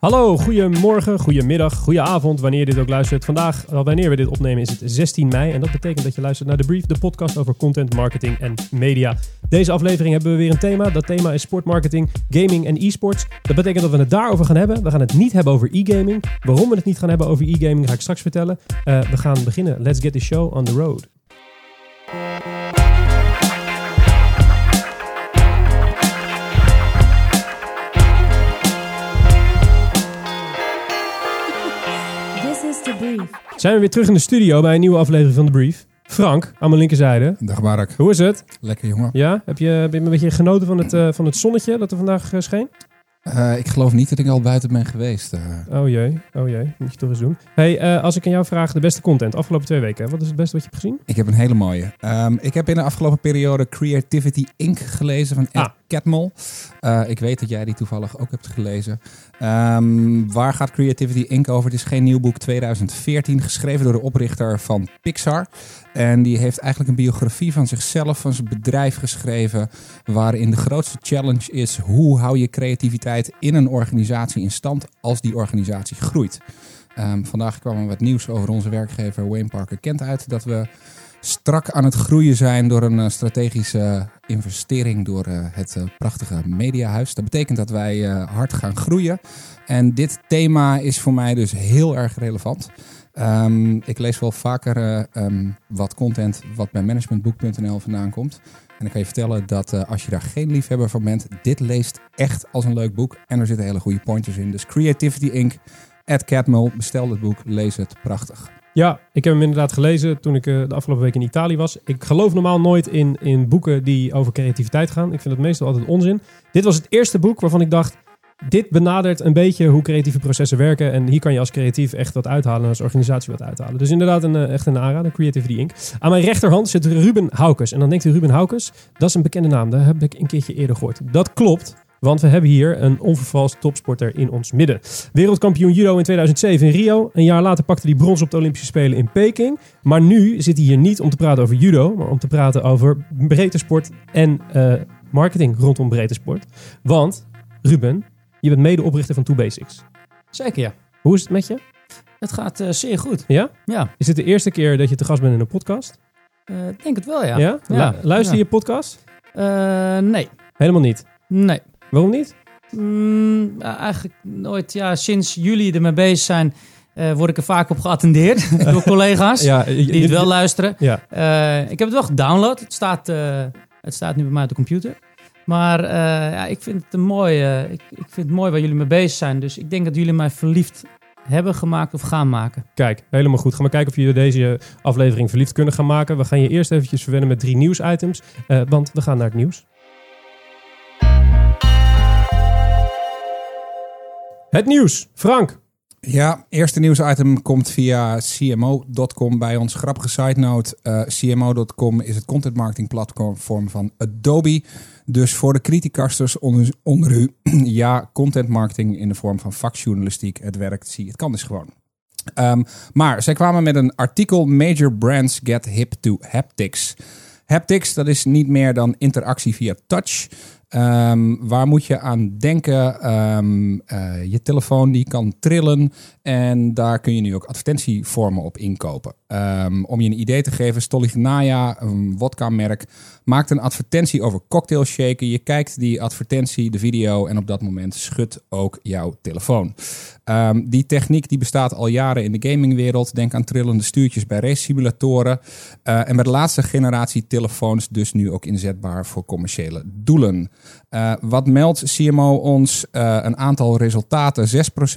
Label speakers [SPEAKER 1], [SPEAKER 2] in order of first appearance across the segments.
[SPEAKER 1] Hallo, goedemorgen, goedemiddag, goedenavond, wanneer je dit ook luistert. Vandaag, wanneer we dit opnemen, is het 16 mei. En dat betekent dat je luistert naar The Brief, de podcast over content, marketing en media. Deze aflevering hebben we weer een thema. Dat thema is sportmarketing, gaming en e-sports. Dat betekent dat we het daarover gaan hebben. We gaan het niet hebben over e-gaming. Waarom we het niet gaan hebben over e-gaming ga ik straks vertellen. Uh, we gaan beginnen. Let's get the show on the road. Zijn we weer terug in de studio bij een nieuwe aflevering van The Brief. Frank, aan mijn linkerzijde.
[SPEAKER 2] Dag Mark.
[SPEAKER 1] Hoe is het?
[SPEAKER 2] Lekker jongen.
[SPEAKER 1] Ja, heb je, heb je een beetje genoten van het, uh, van het zonnetje dat er vandaag uh, scheen?
[SPEAKER 2] Uh, ik geloof niet dat ik al buiten ben geweest.
[SPEAKER 1] Oh jee, oh jee, moet je toch eens doen. Hey, als ik aan jou vraag de beste content afgelopen twee weken, wat is het beste wat je hebt gezien?
[SPEAKER 2] Ik heb een hele mooie. Um, ik heb in de afgelopen periode Creativity Inc. gelezen van ah. Catmull. ik weet dat jij die toevallig ook hebt gelezen. Um, waar gaat Creativity Inc. over? Het is geen nieuw boek 2014, geschreven door de oprichter van Pixar. En die heeft eigenlijk een biografie van zichzelf, van zijn bedrijf geschreven. Waarin de grootste challenge is: hoe hou je creativiteit in een organisatie in stand als die organisatie groeit? Um, vandaag kwam er wat nieuws over onze werkgever Wayne Parker Kent uit dat we strak aan het groeien zijn door een eh, strategische investering door eh, het eh, prachtige mediahuis. Dat betekent dat wij hard gaan groeien. En dit thema is voor mij dus heel erg relevant. Um, ik lees wel vaker um, wat content wat bij managementboek.nl vandaan komt. En ik kan je vertellen dat als je daar geen liefhebber van bent, dit leest echt als een leuk boek. En er zitten hele goede pointers in. Dus Creativity Inc. At Catmull. Bestel het boek, lees het. Prachtig.
[SPEAKER 1] Ja, ik heb hem inderdaad gelezen toen ik uh, de afgelopen week in Italië was. Ik geloof normaal nooit in, in boeken die over creativiteit gaan. Ik vind het meestal altijd onzin. Dit was het eerste boek waarvan ik dacht... Dit benadert een beetje hoe creatieve processen werken. En hier kan je als creatief echt wat uithalen en als organisatie wat uithalen. Dus inderdaad een, echt een aanrader, Creativity Inc. Aan mijn rechterhand zit Ruben Haukes. En dan denkt u, Ruben Haukes, dat is een bekende naam. Dat heb ik een keertje eerder gehoord. Dat klopt. Want we hebben hier een onvervalst topsporter in ons midden. Wereldkampioen judo in 2007 in Rio. Een jaar later pakte hij brons op de Olympische Spelen in Peking. Maar nu zit hij hier niet om te praten over judo, maar om te praten over breedte sport en uh, marketing rondom breedte sport. Want, Ruben, je bent medeoprichter van Two Basics.
[SPEAKER 3] Zeker, ja.
[SPEAKER 1] Hoe is het met je?
[SPEAKER 3] Het gaat uh, zeer goed.
[SPEAKER 1] Ja?
[SPEAKER 3] Ja.
[SPEAKER 1] Is het de eerste keer dat je te gast bent in een podcast?
[SPEAKER 3] Uh, ik denk het wel, ja.
[SPEAKER 1] Ja? ja. luister je podcast?
[SPEAKER 3] nee.
[SPEAKER 1] Helemaal niet?
[SPEAKER 3] Nee.
[SPEAKER 1] Waarom niet?
[SPEAKER 3] Mm, eigenlijk nooit. Ja, sinds jullie ermee bezig zijn, uh, word ik er vaak op geattendeerd door collega's ja, die het wel luisteren. Ja. Uh, ik heb het wel gedownload. Het staat, uh, het staat nu bij mij op de computer. Maar ja, ik vind het een mooi. ik, ik vind het mooi waar jullie mee bezig zijn. Dus ik denk dat jullie mij verliefd hebben gemaakt of gaan maken.
[SPEAKER 1] Kijk, helemaal goed. Gaan we kijken of jullie deze aflevering verliefd kunnen gaan maken. We gaan je eerst eventjes verwennen met drie nieuwsitems. want we gaan naar het nieuws. Het nieuws. Frank.
[SPEAKER 2] Ja, eerste nieuwsitem komt via CMO.com bij ons. Grappige side note. Uh, CMO.com is het content marketing platform van Adobe. Dus voor de criticasters onder, onder u, ja, content marketing in de vorm van vakjournalistiek. Het werkt, zie het kan dus gewoon. Um, maar zij kwamen met een artikel Major Brands Get Hip to Haptics. Haptics, dat is niet meer dan interactie via touch. Um, waar moet je aan denken? Um, uh, je telefoon die kan trillen en daar kun je nu ook advertentievormen op inkopen. Um, om je een idee te geven, Stolichnaya, een wodka-merk, maakt een advertentie over cocktail shaken. Je kijkt die advertentie, de video en op dat moment schudt ook jouw telefoon. Um, die techniek die bestaat al jaren in de gamingwereld. Denk aan trillende stuurtjes bij race simulatoren. Uh, en met de laatste generatie telefoons dus nu ook inzetbaar voor commerciële doelen. Uh, wat meldt CMO ons? Uh, een aantal resultaten.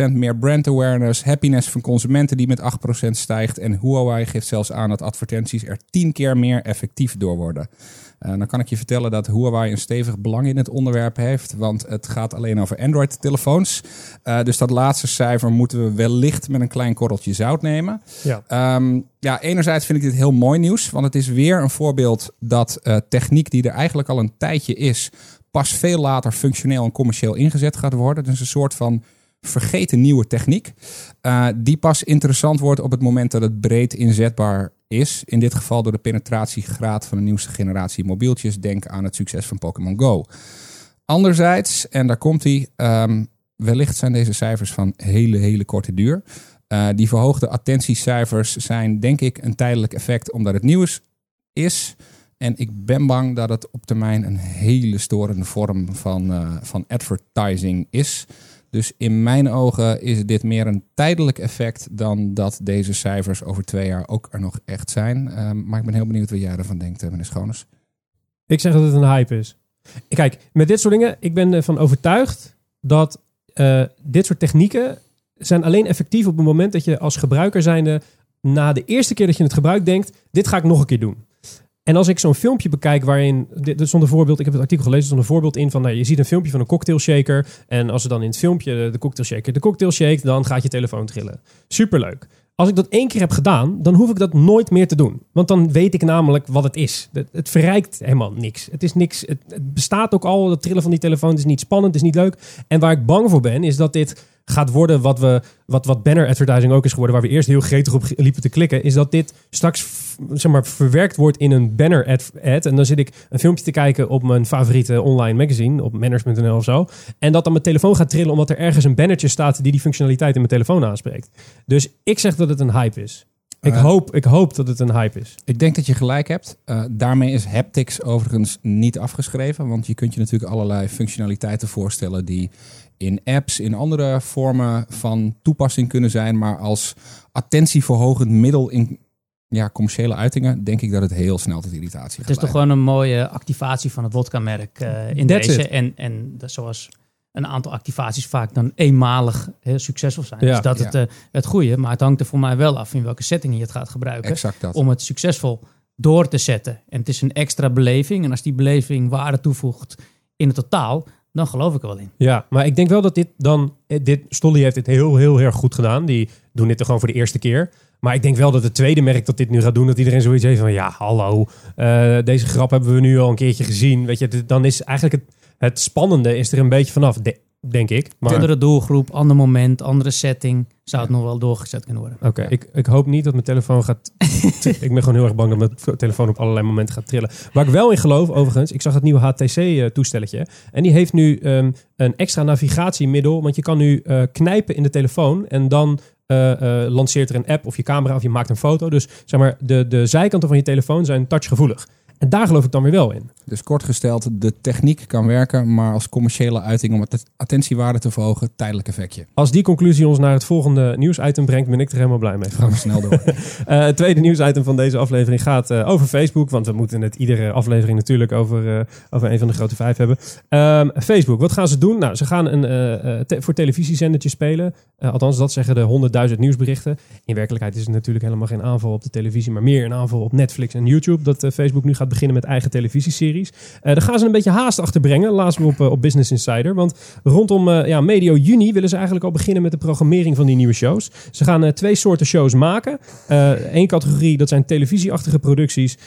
[SPEAKER 2] 6% meer brand awareness. Happiness van consumenten die met 8% stijgt. En Huawei geeft zelfs aan dat advertenties er 10 keer meer effectief door worden. Uh, dan kan ik je vertellen dat Huawei een stevig belang in het onderwerp heeft. Want het gaat alleen over Android-telefoons. dus dat laatste cijfer moeten we wellicht met een klein korreltje zout nemen. Ja. Um, ja, enerzijds vind ik dit heel mooi nieuws. Want het is weer een voorbeeld dat techniek die er eigenlijk al een tijdje is pas veel later functioneel en commercieel ingezet gaat worden. Dus een soort van vergeten nieuwe techniek. Die pas interessant wordt op het moment dat het breed inzetbaar is. In dit geval door de penetratiegraad van de nieuwste generatie mobieltjes. Denk aan het succes van Pokémon Go. Anderzijds, en daar komt hij, um, wellicht zijn deze cijfers van hele, hele korte duur. Uh, die verhoogde attentiecijfers zijn denk ik een tijdelijk effect omdat het nieuws is. En ik ben bang dat het op termijn een hele storende vorm van, uh, van advertising is. Dus in mijn ogen is dit meer een tijdelijk effect dan dat deze cijfers over twee jaar ook er nog echt zijn. Uh, maar ik ben heel benieuwd wat jij ervan denkt, meneer Schoones.
[SPEAKER 1] Ik zeg dat het een hype is. Kijk, met dit soort dingen, ik ben ervan overtuigd dat uh, dit soort technieken zijn alleen effectief op het moment dat je als gebruiker zijnde na de eerste keer dat je het gebruikt denkt, dit ga ik nog een keer doen. En als ik zo'n filmpje bekijk waarin, er stond een voorbeeld, ik heb het artikel gelezen, er stond een voorbeeld in van, nou, je ziet een filmpje van een cocktail shaker en als er dan in het filmpje de cocktail shaker de cocktail shake, dan gaat je telefoon trillen. Superleuk. Als ik dat één keer heb gedaan, dan hoef ik dat nooit meer te doen. Want dan weet ik namelijk wat het is. Het, verrijkt helemaal niks. Het is niks. Het, bestaat ook al. Het trillen van die telefoon het is niet spannend, is niet leuk. En waar ik bang voor ben, is dat dit gaat worden wat, we, wat, wat banner advertising ook is geworden, waar we eerst heel gretig op liepen te klikken, is dat dit straks zeg maar, verwerkt wordt in een banner ad, ad. En dan zit ik een filmpje te kijken op mijn favoriete online magazine, op manners.nl of zo. En dat dan mijn telefoon gaat trillen omdat er ergens een bannertje staat die die functionaliteit in mijn telefoon aanspreekt. Dus ik zeg dat het een hype is. Ik, uh, hoop, ik hoop dat het een hype is.
[SPEAKER 2] Ik denk dat je gelijk hebt. Uh, daarmee is haptics overigens niet afgeschreven. Want je kunt je natuurlijk allerlei functionaliteiten voorstellen die in apps, in andere vormen van toepassing kunnen zijn. Maar als attentieverhogend middel in ja, commerciële uitingen, denk ik dat het heel snel tot irritatie gaat
[SPEAKER 3] Het is toch gewoon een mooie activatie van het wodka-merk uh, in That's deze. It. En, en dat, zoals een aantal activaties vaak dan eenmalig heel succesvol zijn. Ja, dus dat ja. het, uh, het goede. Maar het hangt er voor mij wel af in welke setting je het gaat gebruiken. Om het succesvol door te zetten. En het is een extra beleving. En als die beleving waarde toevoegt in het totaal, dan geloof ik wel in.
[SPEAKER 1] Ja, maar ik denk wel dat dit dan... eh, Dit, Stolly heeft dit heel, heel erg goed gedaan. Die doen dit er gewoon voor de eerste keer. Maar ik denk wel dat het tweede merk dat dit nu gaat doen... dat iedereen zoiets heeft van... ja, hallo, uh, deze grap hebben we nu al een keertje gezien. Weet je, dan is eigenlijk het, het spannende is er een beetje vanaf, de, denk ik.
[SPEAKER 3] Maar... Andere doelgroep, ander moment, andere setting... zou het nog wel doorgezet kunnen worden.
[SPEAKER 1] Oké, okay, ik, ik hoop niet dat mijn telefoon gaat... ik ben gewoon heel erg bang dat mijn telefoon op allerlei momenten gaat trillen. Waar ik wel in geloof, overigens... ik zag het nieuwe HTC-toestelletje... en die heeft nu um, een extra navigatiemiddel... want je kan nu uh, knijpen in de telefoon... en dan uh, uh, lanceert er een app of je camera of je maakt een foto. Dus zeg maar, de, de zijkanten van je telefoon zijn touchgevoelig. En daar geloof ik dan weer wel in.
[SPEAKER 2] Dus kort gesteld, de techniek kan werken, maar als commerciële uiting om het attentiewaarde te verhogen, tijdelijk effectje.
[SPEAKER 1] Als die conclusie ons naar het volgende nieuwsitem brengt, ben ik er helemaal blij mee.
[SPEAKER 2] Gaan we snel door.
[SPEAKER 1] uh, het tweede nieuwsitem van deze aflevering gaat uh, over Facebook, want we moeten het iedere aflevering natuurlijk over, uh, over een van de grote vijf hebben. Um, Facebook, wat gaan ze doen? Nou, ze gaan een te voor televisiezendertje spelen. althans, dat zeggen de 100.000 nieuwsberichten. In werkelijkheid is het natuurlijk helemaal geen aanval op de televisie, maar meer een aanval op Netflix en YouTube, dat Facebook nu gaat beginnen met eigen televisieseries. Uh, daar gaan ze een beetje haast achter brengen. Laatst op, uh, op Business Insider. Want rondom uh, ja, medio juni willen ze eigenlijk al beginnen met de programmering van die nieuwe shows. Ze gaan twee soorten shows maken. Eén categorie, dat zijn televisieachtige producties.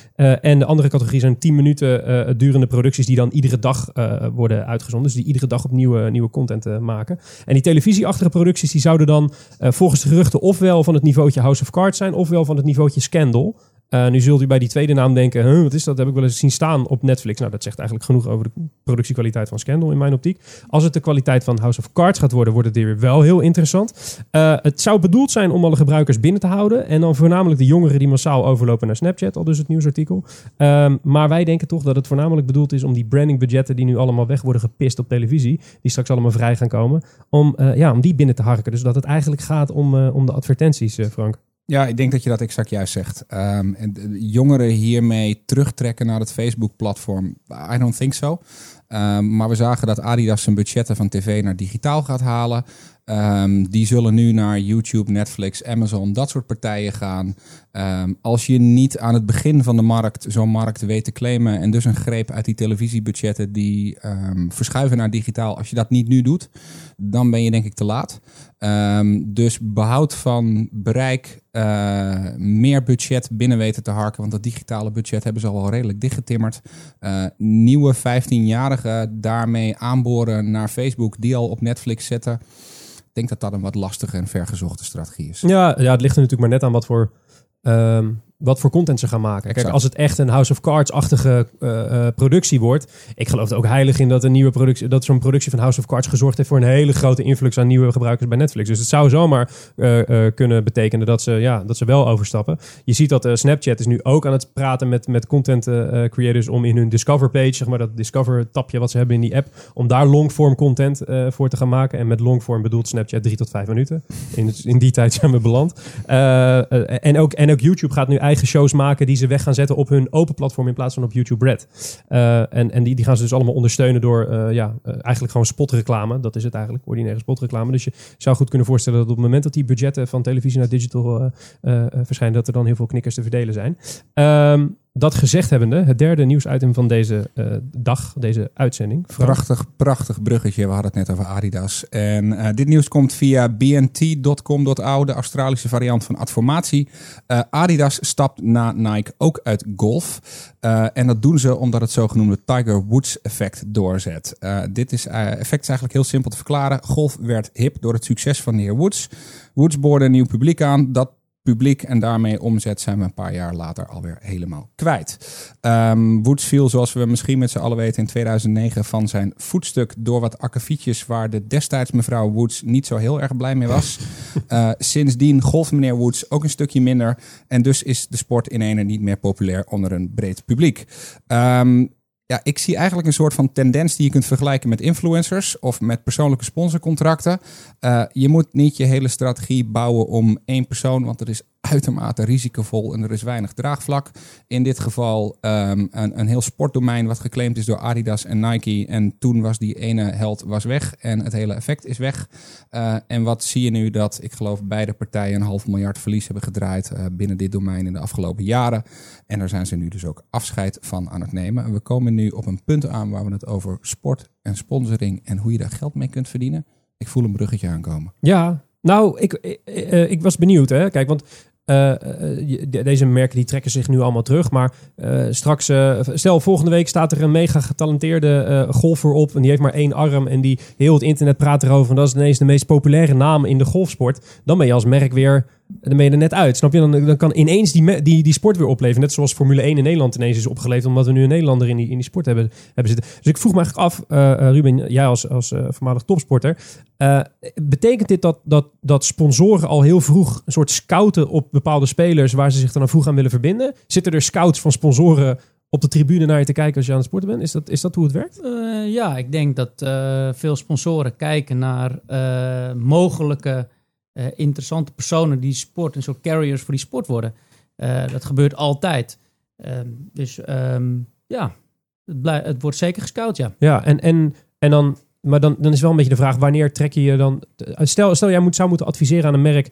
[SPEAKER 1] en de andere categorie zijn 10 minuten durende producties die dan iedere dag worden uitgezonden. Dus die iedere dag op nieuwe, nieuwe content maken. En die televisieachtige producties die zouden dan volgens de geruchten ofwel van het niveautje House of Cards zijn, ofwel van het niveautje Scandal. Uh, nu zult u bij die tweede naam denken, wat is dat? heb ik wel eens zien staan op Netflix. Nou, dat zegt eigenlijk genoeg over de productiekwaliteit van Scandal in mijn optiek. Als het de kwaliteit van House of Cards gaat worden, wordt het weer wel heel interessant. Uh, het zou bedoeld zijn om alle gebruikers binnen te houden. En dan voornamelijk de jongeren die massaal overlopen naar Snapchat, al dus het nieuwsartikel. Um, maar wij denken toch dat het voornamelijk bedoeld is om die brandingbudgetten die nu allemaal weg worden gepist op televisie, die straks allemaal vrij gaan komen, om, uh, ja, om die binnen te harken. Dus dat het eigenlijk gaat om, om de advertenties, Frank.
[SPEAKER 2] Ja, ik denk dat je dat exact juist zegt. Um, en jongeren hiermee terugtrekken naar het Facebook-platform, I don't think so. Um, maar we zagen dat Adidas zijn budgetten van tv naar digitaal gaat halen. Um, die zullen nu naar YouTube, Netflix, Amazon, dat soort partijen gaan. Um, als je niet aan het begin van de markt zo'n markt weet te claimen en dus een greep uit die televisiebudgetten die um, verschuiven naar digitaal, als je dat niet nu doet, dan ben je denk ik te laat. dus behoud van bereik, uh, meer budget binnen weten te harken, want dat digitale budget hebben ze al wel redelijk dichtgetimmerd. Uh, nieuwe 15-jarigen daarmee aanboren naar Facebook, die al op Netflix zetten. Denk dat dat een wat lastige en vergezochte strategie is.
[SPEAKER 1] Ja, ja, het ligt er natuurlijk maar net aan wat voor, um, wat voor content ze gaan maken. Kijk, als het echt een House of Cards-achtige uh, productie wordt. Ik geloof er ook heilig in dat een nieuwe productie, dat zo'n productie van House of Cards gezorgd heeft voor een hele grote influx aan nieuwe gebruikers bij Netflix. Dus het zou zomaar uh, kunnen betekenen dat ze, ja, dat ze wel overstappen. Je ziet dat Snapchat is nu ook aan het praten met, met content creators om in hun Discover page, zeg maar dat Discover tapje wat ze hebben in die app, om daar longform content voor te gaan maken. En met longform bedoelt Snapchat drie tot vijf minuten. In, in die tijd zijn we beland. en, ook, en ook YouTube gaat nu eigen shows maken die ze weg gaan zetten op hun open platform in plaats van op YouTube Red. Uh, en en die, die gaan ze dus allemaal ondersteunen door uh, ja, uh, eigenlijk gewoon spotreclame. Dat is het eigenlijk, ordinaire spotreclame. Dus je zou goed kunnen voorstellen dat op het moment dat die budgetten van televisie naar digital verschijnen, dat er dan heel veel knikkers te verdelen zijn. Um, dat gezegd hebbende, het derde nieuwsitem van deze uh, dag, deze uitzending.
[SPEAKER 2] Prachtig, prachtig bruggetje. We hadden het net over Adidas. En uh, dit nieuws komt via bnt.com.au, de Australische variant van Adformatie. Uh, Adidas stapt na Nike ook uit golf. en dat doen ze omdat het zogenoemde Tiger Woods effect doorzet. dit is, effect is eigenlijk heel simpel te verklaren. Golf werd hip door het succes van de heer Woods. Woods boorde een nieuw publiek aan dat publiek en daarmee omzet zijn we een paar jaar later alweer helemaal kwijt. Um, Woods viel, zoals we misschien met z'n allen weten, in 2009 van zijn voetstuk door wat akkefietjes waar de destijds mevrouw Woods niet zo heel erg blij mee was. Uh, sindsdien golft meneer Woods ook een stukje minder en dus is de sport in ene niet meer populair onder een breed publiek. Um, ja, ik zie eigenlijk een soort van tendens die je kunt vergelijken met influencers of met persoonlijke sponsorcontracten. Uh, je moet niet je hele strategie bouwen om één persoon, want er is uitermate risicovol en er is weinig draagvlak. In dit geval um, een, een heel sportdomein wat geclaimd is door Adidas en Nike. En toen was die ene held was weg en het hele effect is weg. Uh, en wat zie je nu dat, ik geloof, beide partijen een half miljard verlies hebben gedraaid uh, binnen dit domein in de afgelopen jaren. En daar zijn ze nu dus ook afscheid van aan het nemen. En we komen nu op een punt aan waar we het over sport en sponsoring en hoe je daar geld mee kunt verdienen. Ik voel een bruggetje aankomen.
[SPEAKER 1] Ja, nou, ik, ik, ik, ik was benieuwd. Hè? Kijk, want uh, deze merken die trekken zich nu allemaal terug. Maar uh, straks, stel volgende week staat er een mega getalenteerde golfer op. En die heeft maar één arm. En die heel het internet praat erover. En dat is ineens de meest populaire naam in de golfsport. Dan ben je als merk weer dan ben je er net uit. Snap je? Dan, dan kan ineens die, die, die sport weer opleveren. Net zoals Formule 1 in Nederland ineens is opgeleverd. Omdat we nu een Nederlander in die, in die sport hebben, hebben zitten. Dus ik vroeg me eigenlijk af, uh, Ruben, jij als, als uh, voormalig topsporter. Betekent dit dat, dat, dat sponsoren al heel vroeg een soort scouten op bepaalde spelers waar ze zich dan vroeg aan willen verbinden? Zitten er scouts van sponsoren op de tribune naar je te kijken als je aan het sporten bent? Is dat, is dat hoe het werkt?
[SPEAKER 3] ja, ik denk dat veel sponsoren kijken naar mogelijke uh, interessante personen die sport, een soort carriers voor die sport worden. Uh, dat gebeurt altijd. Um, dus um, ja, het, blij, het, wordt zeker gescout, ja.
[SPEAKER 1] Ja, en, en, en dan, maar dan, dan is wel een beetje de vraag, wanneer trek je je dan... Stel, stel jij moet, zou moeten adviseren aan een merk,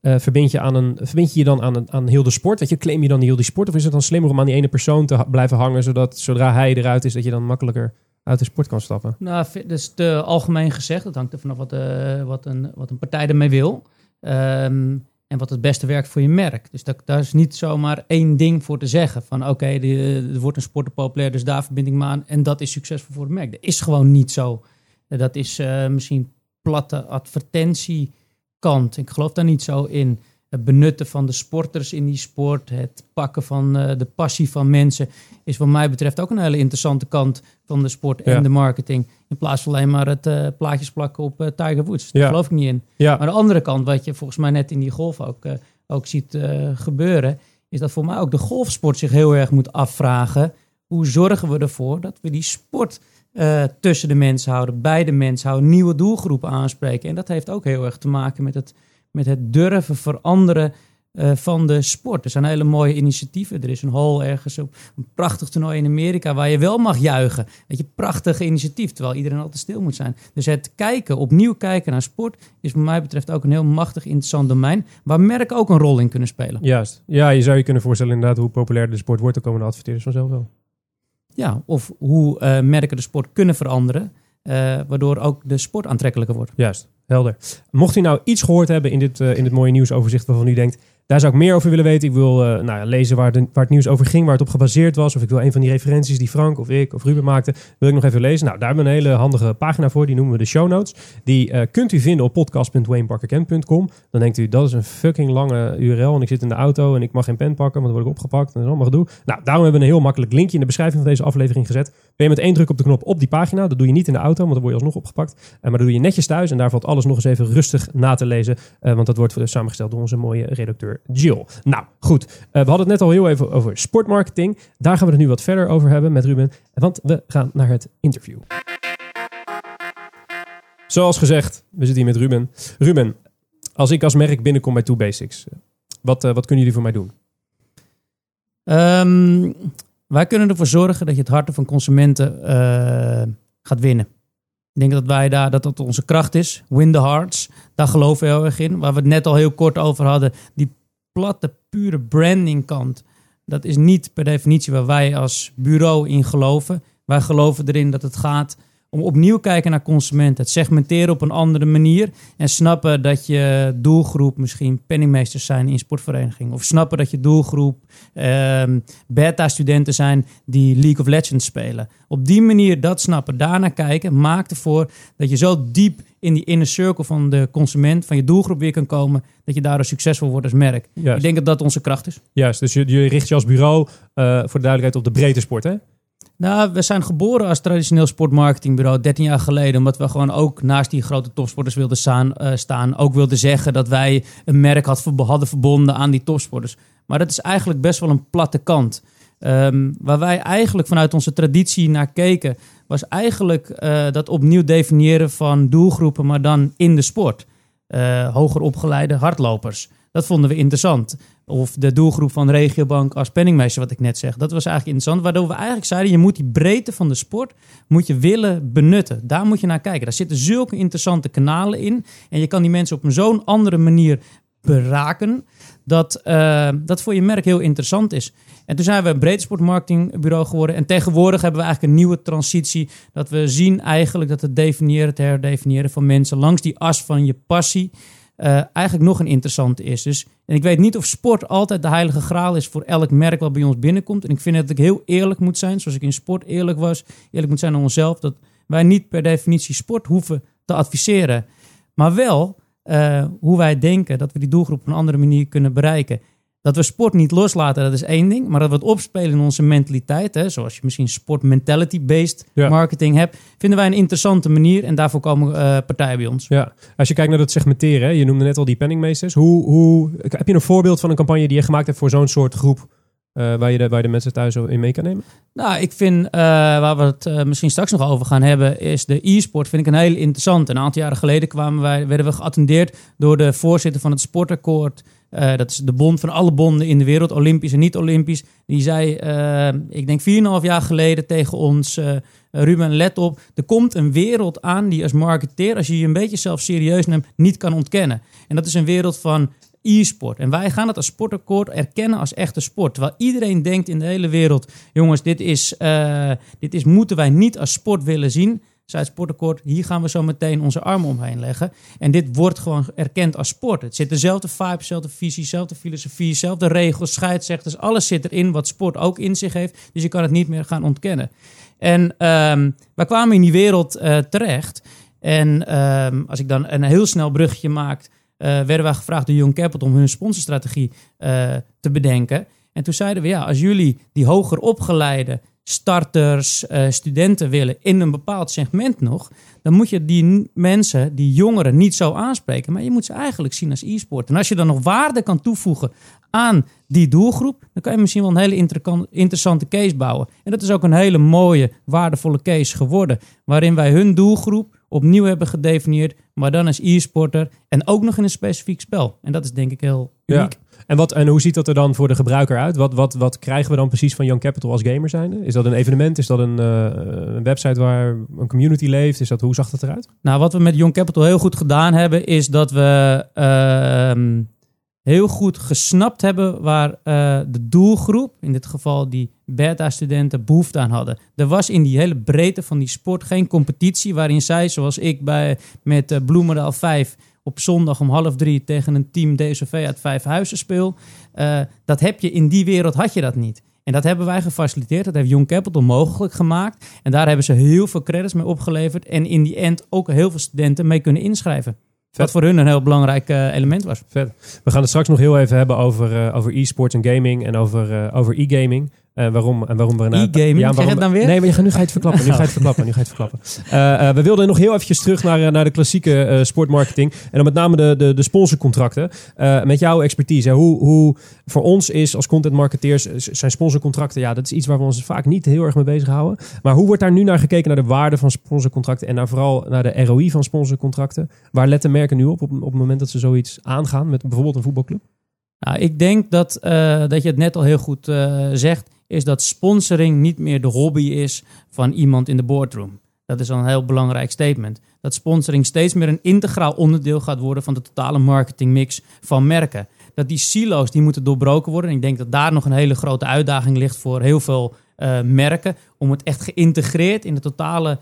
[SPEAKER 1] verbind, je aan een, verbind je je dan aan, een, aan heel de sport? Dat je, claim je dan heel die sport? Of is het dan slimmer om aan die ene persoon te blijven hangen, zodat zodra hij eruit is, dat je dan makkelijker uit de sport kan stappen?
[SPEAKER 3] Nou, dat is te algemeen gezegd. Dat hangt er vanaf wat, uh, wat, een, wat een partij ermee wil. Um, en wat het beste werkt voor je merk. Dus dat, daar is niet zomaar één ding voor te zeggen. Van oké, okay, er wordt een sporter populair, dus daar verbind ik me aan. En dat is succesvol voor het merk. Dat is gewoon niet zo. Dat is uh, misschien platte advertentiekant. Ik geloof daar niet zo in het benutten van de sporters in die sport, het pakken van uh, de passie van mensen, is wat mij betreft ook een hele interessante kant van de sport en de marketing. In plaats van alleen maar het uh, plaatjes plakken op uh, Tiger Woods. Daar geloof ik niet in. Ja. Maar de andere kant, wat je volgens mij net in die golf ook, ook ziet gebeuren, is dat voor mij ook de golfsport zich heel erg moet afvragen. Hoe zorgen we ervoor dat we die sport tussen de mensen houden, bij de mensen houden, nieuwe doelgroepen aanspreken? En dat heeft ook heel erg te maken met het met het durven veranderen uh, van de sport. Er zijn hele mooie initiatieven. Er is een hall ergens op een prachtig toernooi in Amerika waar je wel mag juichen. Weet je, prachtig initiatief, terwijl iedereen altijd stil moet zijn. Dus het kijken, opnieuw kijken naar sport, is wat mij betreft ook een heel machtig interessant domein, waar merken ook een rol in kunnen spelen.
[SPEAKER 1] Juist. Ja, je zou je kunnen voorstellen inderdaad hoe populair de sport wordt, dan komen de adverteerders vanzelf wel.
[SPEAKER 3] Ja, of hoe uh, merken de sport kunnen veranderen, uh, waardoor ook de sport aantrekkelijker wordt.
[SPEAKER 1] Juist. Helder. Mocht u nou iets gehoord hebben in dit, uh, in dit mooie nieuwsoverzicht waarvan u denkt, Daar zou ik meer over willen weten. Ik wil uh, nou ja, lezen waar, waar het nieuws over ging, waar het op gebaseerd was. Of ik wil een van die referenties die Frank of ik of Ruben maakte, wil ik nog even lezen. Nou, daar hebben we een hele handige pagina voor. Die noemen we de show notes. Die uh, kunt u vinden op podcast.wayneparkerkent.com. Dan denkt u, dat is een fucking lange URL. En ik zit in de auto en ik mag geen pen pakken, want dan word ik opgepakt. En dat is allemaal gedoe. Nou, daarom hebben we een heel makkelijk linkje in de beschrijving van deze aflevering gezet. Ben je met één druk op de knop op die pagina. Dat doe je niet in de auto, want dan word je alsnog opgepakt. Uh, maar dat doe je netjes thuis. En daar valt alles nog eens even rustig na te lezen. want dat wordt samengesteld door onze mooie redacteur Jill. Nou, goed. Uh, we hadden het net al heel even over sportmarketing. Daar gaan we het nu wat verder over hebben met Ruben. Want we gaan naar het interview. Zoals gezegd, we zitten hier met Ruben. Ruben, als ik als merk binnenkom bij Two Basics, wat, uh, wat kunnen jullie voor mij doen?
[SPEAKER 3] Um, wij kunnen ervoor zorgen dat je het hart van consumenten uh, gaat winnen. Ik denk dat wij daar, dat dat onze kracht is. Win the hearts. Daar geloven we heel erg in. Waar we het net al heel kort over hadden. Die platte, pure branding kant. Dat is niet per definitie waar wij als bureau in geloven. Wij geloven erin dat het gaat om opnieuw kijken naar consumenten. Het segmenteren op een andere manier. En snappen dat je doelgroep misschien penningmeesters zijn in sportverenigingen. Of snappen dat je doelgroep ehm, beta-studenten zijn die League of Legends spelen. Op die manier dat snappen, daarna kijken, maakt ervoor dat je zo diep in die inner circle van de consument, van je doelgroep weer kan komen, dat je daardoor succesvol wordt als merk. Ik denk dat dat onze kracht is.
[SPEAKER 1] Juist, dus je, je richt je als bureau, uh, voor de duidelijkheid, op de breedte sport, hè?
[SPEAKER 3] Nou, we zijn geboren als traditioneel sportmarketingbureau 13 jaar geleden. Omdat we gewoon ook naast die grote topsporters wilden staan. Uh, staan ook wilden zeggen dat wij een merk hadden verbonden aan die topsporters. Maar dat is eigenlijk best wel een platte kant. Um, waar wij eigenlijk vanuit onze traditie naar keken, was eigenlijk uh, dat opnieuw definiëren van doelgroepen, maar dan in de sport. Uh, hoger opgeleide hardlopers. Dat vonden we interessant. Of de doelgroep van Regiobank als penningmeester, wat ik net zeg. Dat was eigenlijk interessant. Waardoor we eigenlijk zeiden, je moet die breedte van de sport moet je willen benutten. Daar moet je naar kijken. Daar zitten zulke interessante kanalen in. En je kan die mensen op zo'n andere manier beraken. Dat uh, dat voor je merk heel interessant is. En toen zijn we een breed sportmarketingbureau geworden. En tegenwoordig hebben we eigenlijk een nieuwe transitie. Dat we zien eigenlijk dat het definiëren, het herdefiniëren van mensen langs die as van je passie uh, eigenlijk nog een interessante is. Dus, en ik weet niet of sport altijd de heilige graal is voor elk merk wat bij ons binnenkomt. En ik vind dat ik heel eerlijk moet zijn, zoals ik in sport eerlijk was, eerlijk moet zijn aan onszelf, dat wij niet per definitie sport hoeven te adviseren. Maar wel uh, hoe wij denken dat we die doelgroep op een andere manier kunnen bereiken. Dat we sport niet loslaten, dat is één ding. Maar dat we het opspelen in onze mentaliteit, hè, zoals je misschien sport mentality-based marketing hebt, vinden wij een interessante manier. En daarvoor komen uh, partijen bij ons.
[SPEAKER 1] Ja, als je kijkt naar dat segmenteren, je noemde net al die penningmeesters. Hoe, hoe, heb je een voorbeeld van een campagne die je gemaakt hebt voor zo'n soort groep? Uh, waar, je de, waar je de mensen thuis in mee kan nemen?
[SPEAKER 3] Nou, ik vind, uh, waar we het uh, misschien straks nog over gaan hebben, is de e-sport vind ik een heel interessant. Een aantal jaren geleden kwamen wij, werden we geattendeerd door de voorzitter van het sportakkoord uh, dat is de bond van alle bonden in de wereld, Olympisch en niet-Olympisch. Die zei, uh, ik denk 4,5 jaar geleden tegen ons, uh, Ruben, let op, er komt een wereld aan die als marketeer, als je je een beetje zelf serieus neemt, niet kan ontkennen. En dat is een wereld van e-sport. En wij gaan het als sportakkoord erkennen als echte sport. Terwijl iedereen denkt in de hele wereld, jongens, dit is, dit is moeten wij niet als sport willen zien. Zuid-Sportakkoord, hier gaan we zo meteen onze armen omheen leggen. En dit wordt gewoon erkend als sport. Het zit dezelfde vibe, dezelfde visie, dezelfde filosofie, dezelfde regels, scheidsrechters. Alles zit erin wat sport ook in zich heeft. Dus je kan het niet meer gaan ontkennen. En um, wij kwamen in die wereld uh, terecht. En um, als ik dan een heel snel bruggetje maak, uh, werden wij gevraagd door Young Capital om hun sponsorstrategie uh, te bedenken. En toen zeiden we, ja, als jullie die hoger opgeleide starters, uh, studenten willen in een bepaald segment nog, dan moet je die mensen, die jongeren, niet zo aanspreken. Maar je moet ze eigenlijk zien als e-sport. En als je dan nog waarde kan toevoegen aan die doelgroep, dan kan je misschien wel een hele interessante case bouwen. En dat is ook een hele mooie, waardevolle case geworden, waarin wij hun doelgroep opnieuw hebben gedefinieerd, maar dan als e-sporter en ook nog in een specifiek spel. En dat is denk ik heel uniek.
[SPEAKER 1] En, wat, en hoe ziet dat er dan voor de gebruiker uit? Wat, wat, wat krijgen we dan precies van Young Capital als gamer zijn? Is dat een evenement? Is dat een, uh, een website waar een community leeft? Is dat, hoe zag dat eruit?
[SPEAKER 3] Nou, wat we met Young Capital heel goed gedaan hebben, is dat we uh, heel goed gesnapt hebben waar uh, de doelgroep, in dit geval die beta-studenten, behoefte aan hadden. Er was in die hele breedte van die sport geen competitie waarin zij, zoals ik bij, met uh, Bloemendaal 5 op zondag om half drie tegen een team DSV uit Vijfhuizen speel. Uh, dat heb je in die wereld had je dat niet. En dat hebben wij gefaciliteerd. Dat heeft Young Capital mogelijk gemaakt. En daar hebben ze heel veel credits mee opgeleverd. En in die end ook heel veel studenten mee kunnen inschrijven. Wat voor hun een heel belangrijk uh, element was.
[SPEAKER 1] Vet. We gaan het straks nog heel even hebben over, uh, over e-sports en gaming en over, uh, over e-gaming. Uh, waarom, en waarom we
[SPEAKER 3] E-gaming, ja, waarom, dan weer?
[SPEAKER 1] Nee, maar nu ga je het verklappen. Nu ga je het verklappen. Nu ga je het verklappen. Uh, uh, we wilden nog heel eventjes terug naar, naar de klassieke sportmarketing. En dan met name de, de, de sponsorcontracten. met jouw expertise. Hoe, hoe voor ons is als content marketeers zijn sponsorcontracten... Ja, dat is iets waar we ons vaak niet heel erg mee bezighouden. Maar hoe wordt daar nu naar gekeken naar de waarde van sponsorcontracten... en naar vooral naar de ROI van sponsorcontracten? Waar letten merken nu op, op op het moment dat ze zoiets aangaan met bijvoorbeeld een voetbalclub?
[SPEAKER 3] Nou, ik denk dat, dat je het net al heel goed zegt is dat sponsoring niet meer de hobby is van iemand in de boardroom. Dat is al een heel belangrijk statement. Dat sponsoring steeds meer een integraal onderdeel gaat worden van de totale marketingmix van merken. Dat die silo's die moeten doorbroken worden. En ik denk dat daar nog een hele grote uitdaging ligt voor heel veel uh, merken. Om het echt geïntegreerd in de totale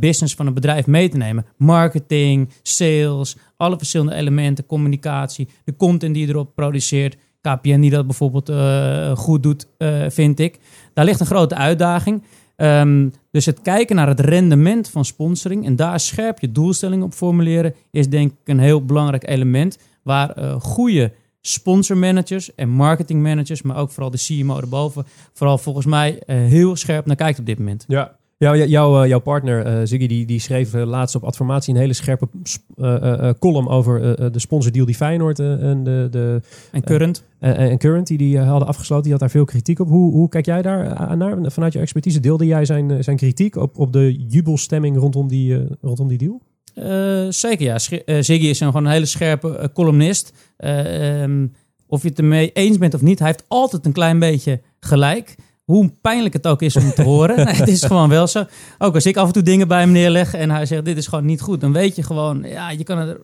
[SPEAKER 3] business van een bedrijf mee te nemen. Marketing, sales, alle verschillende elementen, communicatie, de content die je erop produceert. KPN die dat bijvoorbeeld uh, goed doet, uh, vind ik. Daar ligt een grote uitdaging. Um, dus het kijken naar het rendement van sponsoring en daar scherp je doelstellingen op formuleren, is denk ik een heel belangrijk element waar uh, goede sponsormanagers en marketingmanagers, maar ook vooral de CMO erboven, vooral volgens mij heel scherp naar kijkt op dit moment.
[SPEAKER 1] Ja, ja, jouw, eh, jouw partner uh, Ziggy die, die schreef uh, laatst op Adformatie een hele scherpe uh, column over de sponsordeal die Feyenoord en de, de
[SPEAKER 3] en Current
[SPEAKER 1] en Current die die hadden afgesloten. Die had daar veel kritiek op. Hoe, hoe kijk jij daar naar vanuit je expertise? Deelde jij zijn, zijn kritiek op, op de jubelstemming rondom die, rondom die deal?
[SPEAKER 3] zeker ja. Ziggy is een, gewoon een hele scherpe columnist. Um, of je het ermee eens bent of niet, hij heeft altijd een klein beetje gelijk. Hoe pijnlijk het ook is om te horen. Nee, het is gewoon wel zo. Ook als ik af en toe dingen bij hem neerleg en hij zegt: Dit is gewoon niet goed. Dan weet je gewoon, ja, je kan het.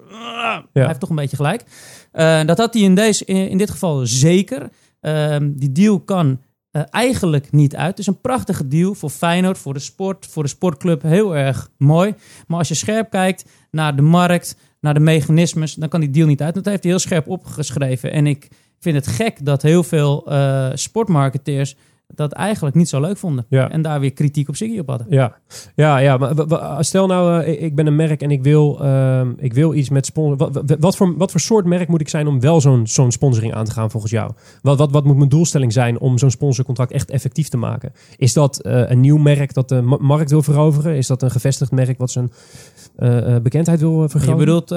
[SPEAKER 3] Hij heeft toch een beetje gelijk. Uh, dat had hij in, deze, in, dit geval zeker. Uh, die deal kan uh, eigenlijk niet uit. Het is een prachtige deal voor Feyenoord, voor de sport, voor de sportclub. Heel erg mooi. Maar als je scherp kijkt naar de markt, naar de mechanismes, dan kan die deal niet uit. Dat heeft hij heel scherp opgeschreven. En ik vind het gek dat heel veel uh, sportmarketeers dat eigenlijk niet zo leuk vonden. En daar weer kritiek op Ziggy op hadden.
[SPEAKER 1] Ja, ja, ja maar stel nou, uh, ik ben een merk en ik wil, uh, ik wil iets met sponsor. Wat, wat, voor, wat voor soort merk moet ik zijn om wel zo'n zo'n sponsoring aan te gaan volgens jou? Wat, wat, wat moet mijn doelstelling zijn om zo'n sponsorcontract echt effectief te maken? Is dat uh, een nieuw merk dat de markt wil veroveren? Is dat een gevestigd merk wat zijn bekendheid wil vergroten?
[SPEAKER 3] Je bedoelt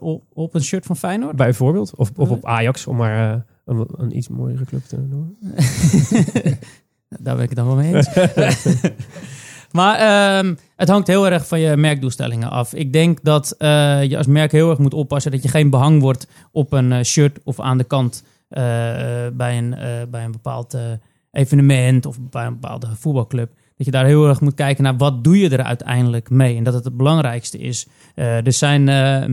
[SPEAKER 3] op, op, een shirt van Feyenoord?
[SPEAKER 1] Bijvoorbeeld. Of, of op Ajax, om maar een, een iets mooiere club te.
[SPEAKER 3] Daar ben ik het dan wel mee eens. maar uh, het hangt heel erg van je merkdoelstellingen af. Ik denk dat uh, je als merk heel erg moet oppassen dat je geen behang wordt op een uh, shirt of aan de kant uh, bij, een, bij een bepaald evenement of bij een bepaalde voetbalclub. Dat je daar heel erg moet kijken naar wat doe je er uiteindelijk mee. En dat het het belangrijkste is. er zijn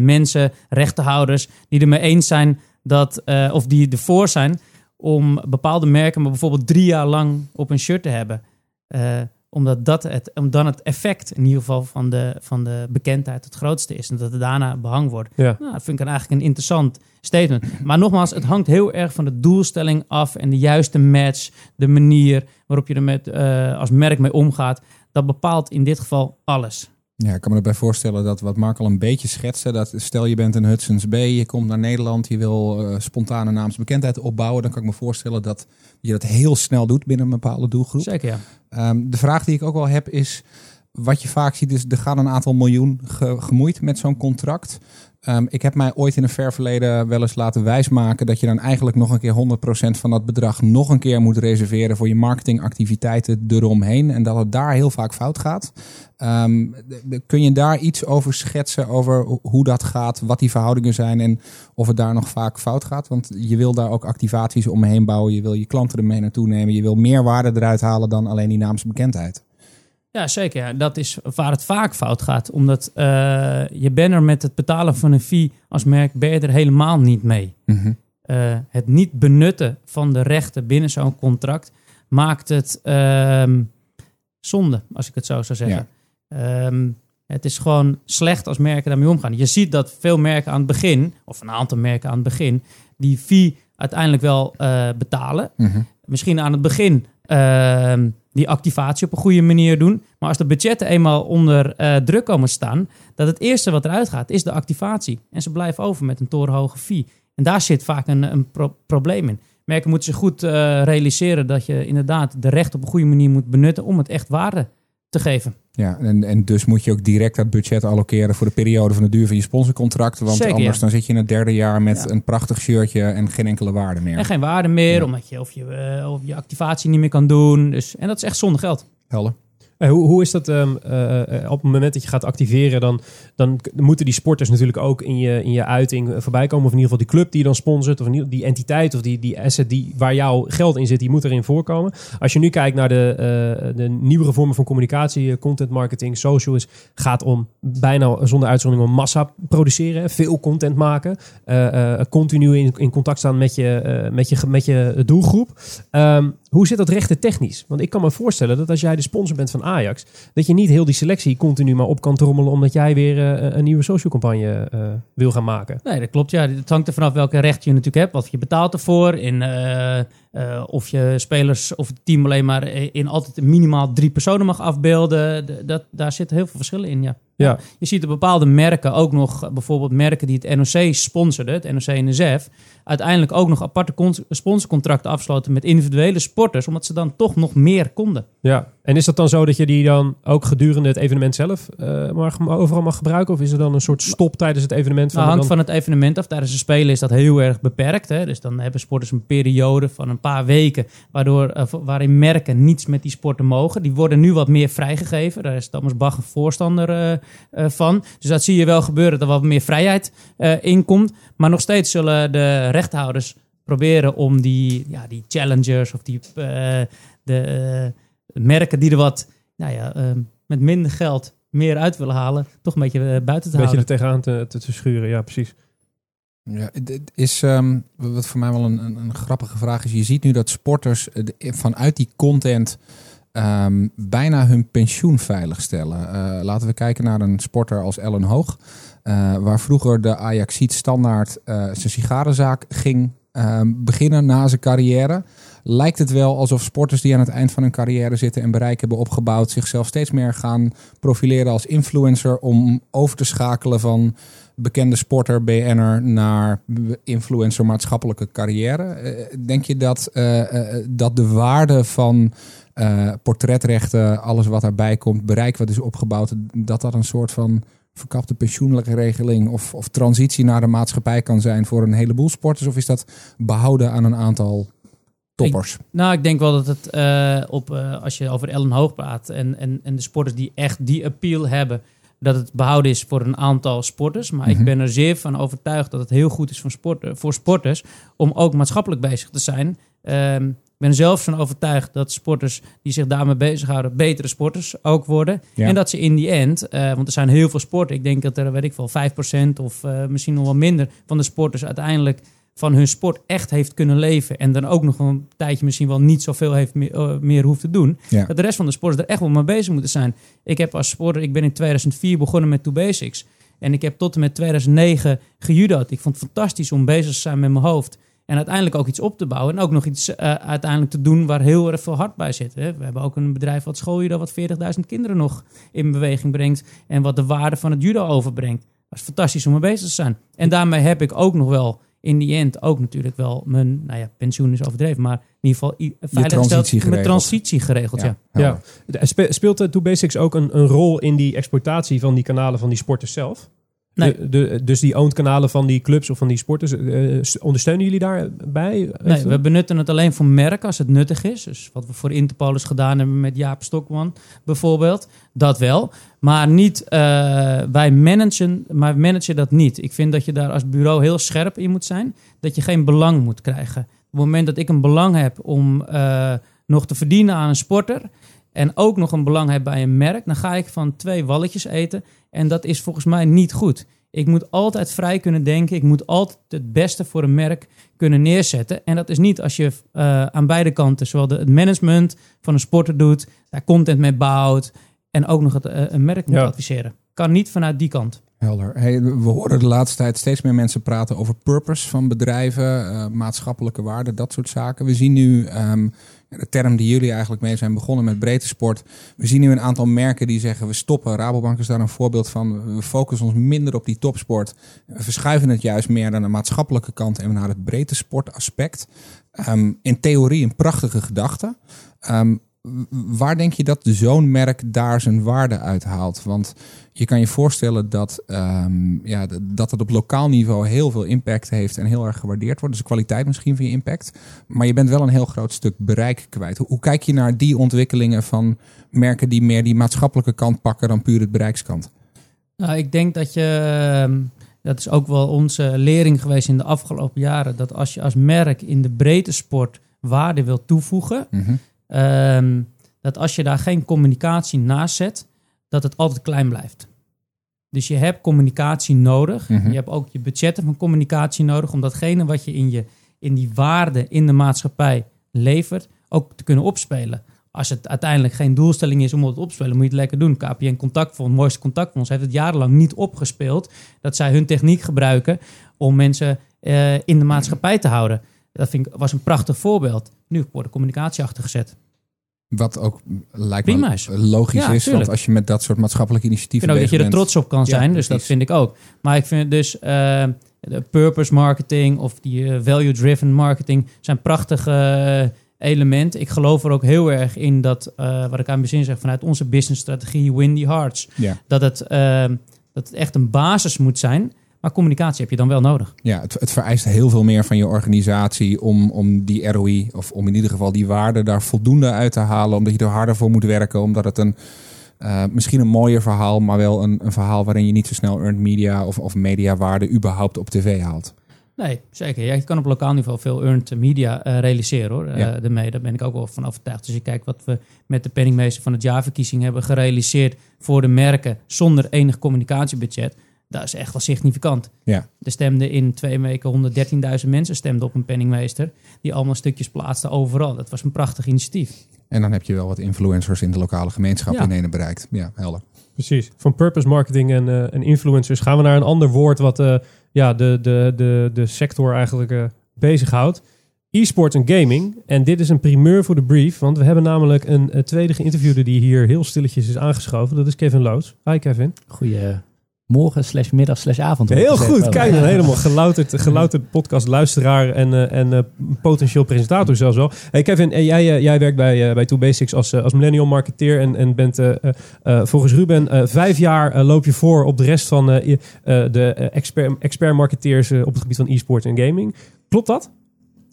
[SPEAKER 3] mensen, rechtenhouders, die ermee eens zijn dat, uh, of die ervoor zijn om bepaalde merken maar bijvoorbeeld drie jaar lang op een shirt te hebben. Uh, omdat dat het, om dan het effect in ieder geval van de, van de bekendheid het grootste is. En dat het daarna behang wordt. Ja. Nou, dat vind ik eigenlijk een interessant statement. Maar nogmaals, het hangt heel erg van de doelstelling af en de juiste match, de manier waarop je er met, uh, als merk mee omgaat. Dat bepaalt in dit geval alles.
[SPEAKER 2] Ja, ik kan me erbij voorstellen dat wat Mark al een beetje schetste. Dat stel je bent een Hudson's Bay, je komt naar Nederland, je wil uh, spontane naamsbekendheid opbouwen. Dan kan ik me voorstellen dat je dat heel snel doet binnen een bepaalde doelgroep.
[SPEAKER 3] Zeker, ja.
[SPEAKER 2] Um, de vraag die ik ook wel heb is, wat je vaak ziet is, er gaan een aantal miljoen gemoeid met zo'n contract. Um, ik heb mij ooit in een ver verleden wel eens laten wijsmaken dat je dan eigenlijk nog een keer 100% van dat bedrag nog een keer moet reserveren voor je marketingactiviteiten eromheen. En dat het daar heel vaak fout gaat. Um, kun je daar iets over schetsen over hoe dat gaat, wat die verhoudingen zijn en of het daar nog vaak fout gaat? Want je wil daar ook activaties omheen bouwen, je wil je klanten ermee naartoe nemen, je wil meer waarde eruit halen dan alleen die naamsbekendheid.
[SPEAKER 3] Ja, zeker. Dat is waar het vaak fout gaat. Omdat uh, je bent er met het betalen van een fee als merk ben je er helemaal niet mee. Mm -hmm. uh, het niet benutten van de rechten binnen zo'n contract maakt het um, zonde, als ik het zo zou zeggen. Ja. Um, Het is gewoon slecht als merken daarmee omgaan. Je ziet dat veel merken aan het begin, of een aantal merken aan het begin, die fee uiteindelijk wel uh, betalen. Mhm. Misschien aan het begin uh, die activatie op een goede manier doen. Maar als de budgetten eenmaal onder uh, druk komen staan, dat het eerste wat eruit gaat, is de activatie. En ze blijven over met een torenhoge fee. En daar zit vaak een, een probleem in. Merken moeten zich goed uh, realiseren dat je inderdaad de recht op een goede manier moet benutten om het echt waarde te geven.
[SPEAKER 2] Ja, en, en dus moet je ook direct dat budget allokeren voor de periode van de duur van je sponsorcontract. Want anders dan zit je in het derde jaar met een prachtig shirtje en geen enkele waarde meer.
[SPEAKER 3] En geen waarde meer, omdat je of, je uh, of je activatie niet meer kan doen. Dus, en dat is echt zonder geld.
[SPEAKER 2] Helder.
[SPEAKER 1] Eh, hoe, hoe is dat um, op het moment dat je gaat activeren? Dan, dan moeten die sporters natuurlijk ook in je, in je uiting voorbij komen. Of in ieder geval die club die je dan sponsort. Of die entiteit of die, die asset die, waar jouw geld in zit, die moet erin voorkomen. Als je nu kijkt naar de, uh, de nieuwere vormen van communicatie, content marketing, social, is, gaat om bijna zonder uitzondering om massa produceren. Veel content maken. continu in, in contact staan met je, met je, met je doelgroep. Um, hoe zit dat rechten technisch? Want ik kan me voorstellen dat als jij de sponsor bent van Ajax, dat je niet heel die selectie continu maar op kan trommelen omdat jij weer uh, een nieuwe social campagne uh, wil gaan maken.
[SPEAKER 3] Nee, dat klopt. Ja, het hangt er vanaf welke recht je natuurlijk hebt, wat je betaalt ervoor. In, uh, of je spelers of het team alleen maar in altijd minimaal drie personen mag afbeelden. Dat, daar zitten heel veel verschillen in, ja. Ja. Je ziet er bepaalde merken ook nog, bijvoorbeeld merken die het NOC sponsorden, het NOC-NSF, uiteindelijk ook nog aparte sponsorcontracten afsloten met individuele sporters, omdat ze dan toch nog meer konden.
[SPEAKER 1] Ja, en is dat dan zo dat je die dan ook gedurende het evenement zelf uh, mag, overal mag gebruiken? Of is er dan een soort stop tijdens het evenement?
[SPEAKER 3] Van nou, hangt van het evenement af. Tijdens de Spelen is dat heel erg beperkt. Hè? Dus dan hebben sporters een periode van een paar weken waardoor, uh, waarin merken niets met die sporten mogen. Die worden nu wat meer vrijgegeven. Daar is Thomas Bach een voorstander uh, van. Dus dat zie je wel gebeuren, dat er wat meer vrijheid in komt. Maar nog steeds zullen de rechthouders proberen om die, ja, die challengers of die de merken die er wat nou ja, met minder geld meer uit willen halen, toch een beetje buiten te
[SPEAKER 1] een
[SPEAKER 3] beetje
[SPEAKER 1] er tegenaan te, te, te, schuren, ja, precies.
[SPEAKER 2] Ja, het is um, wat voor mij wel een, een, een, grappige vraag is. Je ziet nu dat sporters eh, vanuit die content um, bijna hun pensioen veiligstellen. Uh, laten we kijken naar een sporter als Ellen Hoog. Waar vroeger de Ajaxiet standaard zijn sigarenzaak ging beginnen na zijn carrière lijkt het wel alsof sporters die aan het eind van hun carrière zitten en bereik hebben opgebouwd, zichzelf steeds meer gaan profileren als influencer om over te schakelen van bekende sporter, BN'er, naar influencer maatschappelijke carrière. Eh, denk je dat, uh, dat de waarde van portretrechten, alles wat daarbij komt, bereik wat is opgebouwd, dat dat een soort van verkapte pensioenlijke regeling of, of transitie naar de maatschappij kan zijn voor een heleboel sporters? Of is dat behouden aan een aantal toppers?
[SPEAKER 3] nou, ik denk wel dat het uh, op, uh, als je over Ellen Hoog praat en, en, en de sporters die echt die appeal hebben, dat het behouden is voor een aantal sporters. Maar ik mhm. ben er zeer van overtuigd dat het heel goed is voor, sport, voor sporters om ook maatschappelijk bezig te zijn. Um, ik ben zelf van overtuigd dat sporters die zich daarmee bezighouden, betere sporters ook worden. En dat ze in die end, uh, want er zijn heel veel sporten, ik denk dat er, weet ik wel, 5% of uh, misschien nog wel minder van de sporters uiteindelijk van hun sport echt heeft kunnen leven. En dan ook nog een tijdje misschien wel niet zoveel heeft meer, uh, meer hoeft te doen. Dat de rest van de sporters er echt wel mee bezig moeten zijn. Ik heb als sporter, ik ben in 2004 begonnen met Two Basics. En ik heb tot en met 2009 gejudo'd. Ik vond het fantastisch om bezig te zijn met mijn hoofd. En uiteindelijk ook iets op te bouwen. En ook nog iets uh, uiteindelijk te doen waar heel erg veel hard bij zit. Hè. We hebben ook een bedrijf wat schooljudo wat 40.000 kinderen nog in beweging brengt. En wat de waarde van het judo overbrengt. Dat is fantastisch om mee bezig te zijn. En daarmee heb ik ook nog wel in die end ook natuurlijk wel mijn nou ja, pensioen is overdreven, maar in ieder geval
[SPEAKER 2] geregeld.
[SPEAKER 3] Mijn transitie geregeld. Ja.
[SPEAKER 1] ja. ja. Speelt de Two Basics ook een, een rol in die exploitatie van die kanalen van die sporters zelf? Nee. De, dus die owned kanalen van die clubs of van die sporters, uh, ondersteunen jullie daarbij?
[SPEAKER 3] Nee, we benutten het alleen voor merken als het nuttig is. Dus wat we voor Interpol gedaan hebben met Jaap Stokman bijvoorbeeld. Dat wel. Maar niet, uh, wij managen, maar managen dat niet. Ik vind dat je daar als bureau heel scherp in moet zijn. Dat je geen belang moet krijgen. Op het moment dat ik een belang heb om uh, nog te verdienen aan een sporter en ook nog een belang heb bij een merk, dan ga ik van twee walletjes eten. En dat is volgens mij niet goed. Ik moet altijd vrij kunnen denken. Ik moet altijd het beste voor een merk kunnen neerzetten. En dat is niet als je uh, aan beide kanten, zowel de, het management van een sporter doet, daar content mee bouwt en ook nog het, uh, een merk moet adviseren. kan niet vanuit die kant.
[SPEAKER 2] Helder. Hey, we horen de laatste tijd steeds meer mensen praten over purpose van bedrijven, uh, maatschappelijke waarden, dat soort zaken. We zien nu um, de term die jullie eigenlijk mee zijn begonnen met breedte sport. We zien nu een aantal merken die zeggen we stoppen. Rabobank is daar een voorbeeld van. We focussen ons minder op die topsport. We verschuiven het juist meer naar de maatschappelijke kant en naar het breedte sportaspect. Um, in theorie een prachtige gedachte. Um, waar denk je dat zo'n merk daar zijn waarde uithaalt? Want je kan je voorstellen dat, um, ja, dat het op lokaal niveau heel veel impact heeft en heel erg gewaardeerd wordt. Dus de kwaliteit misschien van je impact. Maar je bent wel een heel groot stuk bereik kwijt. Hoe, kijk je naar die ontwikkelingen van merken die meer die maatschappelijke kant pakken dan puur het bereikskant?
[SPEAKER 3] Nou, ik denk dat je. Ehm, dat is ook wel onze lering geweest in de afgelopen jaren. Dat als je als merk in de breedte sport waarde wil toevoegen. Mhm. Ehm, dat als je daar geen communicatie naast zet, dat het altijd klein blijft. Dus je hebt communicatie nodig. Mhm. Je hebt ook je budgetten van communicatie nodig om datgene wat je in, je in die waarde in de maatschappij levert, ook te kunnen opspelen. Als het uiteindelijk geen doelstelling is om het op te spelen, moet je het lekker doen. KPN Contactfonds, mooiste contactfonds, heeft het jarenlang niet opgespeeld dat zij hun techniek gebruiken om mensen uh, in de maatschappij te houden. Dat vind ik, was een prachtig voorbeeld. Nu wordt de communicatie achtergezet.
[SPEAKER 2] Wat ook lijkt me logisch is, want als je met dat soort maatschappelijke initiatieven.
[SPEAKER 3] Ik vind ook dat je er trots op kan zijn, dus dat vind ik ook. Maar ik vind dus uh, de purpose marketing of die uh, value-driven marketing zijn prachtige uh, elementen. Ik geloof er ook heel erg in dat, wat ik aan het begin zeg, vanuit onze businessstrategie, win the hearts. Dat, het, dat het echt een basis moet zijn maar communicatie heb je dan wel nodig.
[SPEAKER 2] Ja, het, het, vereist heel veel meer van je organisatie om, om die ROI, of om in ieder geval die waarde daar voldoende uit te halen. Omdat je er harder voor moet werken. Omdat het een uh, misschien een mooier verhaal, maar wel een, een verhaal waarin je niet zo snel earned media of, of mediawaarde überhaupt op tv haalt.
[SPEAKER 3] Nee, zeker. Ja, je kan op lokaal niveau veel earned media uh, realiseren hoor. Uh, ja. daarmee, daar ben ik ook wel van overtuigd. Dus je kijkt wat we met de penningmeester van het jaarverkiezing hebben gerealiseerd voor de merken zonder enig communicatiebudget dat is echt wel significant.
[SPEAKER 2] Ja.
[SPEAKER 3] Er stemden in twee weken 113.000 mensen stemden op een penningmeester. Die allemaal stukjes plaatsten overal. Dat was een prachtig initiatief.
[SPEAKER 2] En dan heb je wel wat influencers in de lokale gemeenschap in ene bereikt. Ja, helder.
[SPEAKER 1] Precies. Van purpose marketing en, uh, en influencers gaan we naar een ander woord wat uh, ja, de, de, de, de sector eigenlijk uh, bezighoudt. E-sport en gaming. En dit is een primeur voor de brief, want we hebben namelijk een, tweede geïnterviewde die hier heel stilletjes is aangeschoven. Dat is Kevin Loods. Hi Kevin.
[SPEAKER 4] Goeie, morgen slash middag slash avond.
[SPEAKER 1] Heel goed, kijk dan helemaal gelouterd, gelouterd podcast luisteraar en, uh, en uh, potentieel presentator zelfs wel. Hey Kevin, uh, jij, jij werkt bij, bij Two Basics als, als millennial marketeer en, en bent volgens Ruben vijf jaar loop je voor op de rest van de expert, expert marketeers op het gebied van e-sport en gaming. Klopt dat?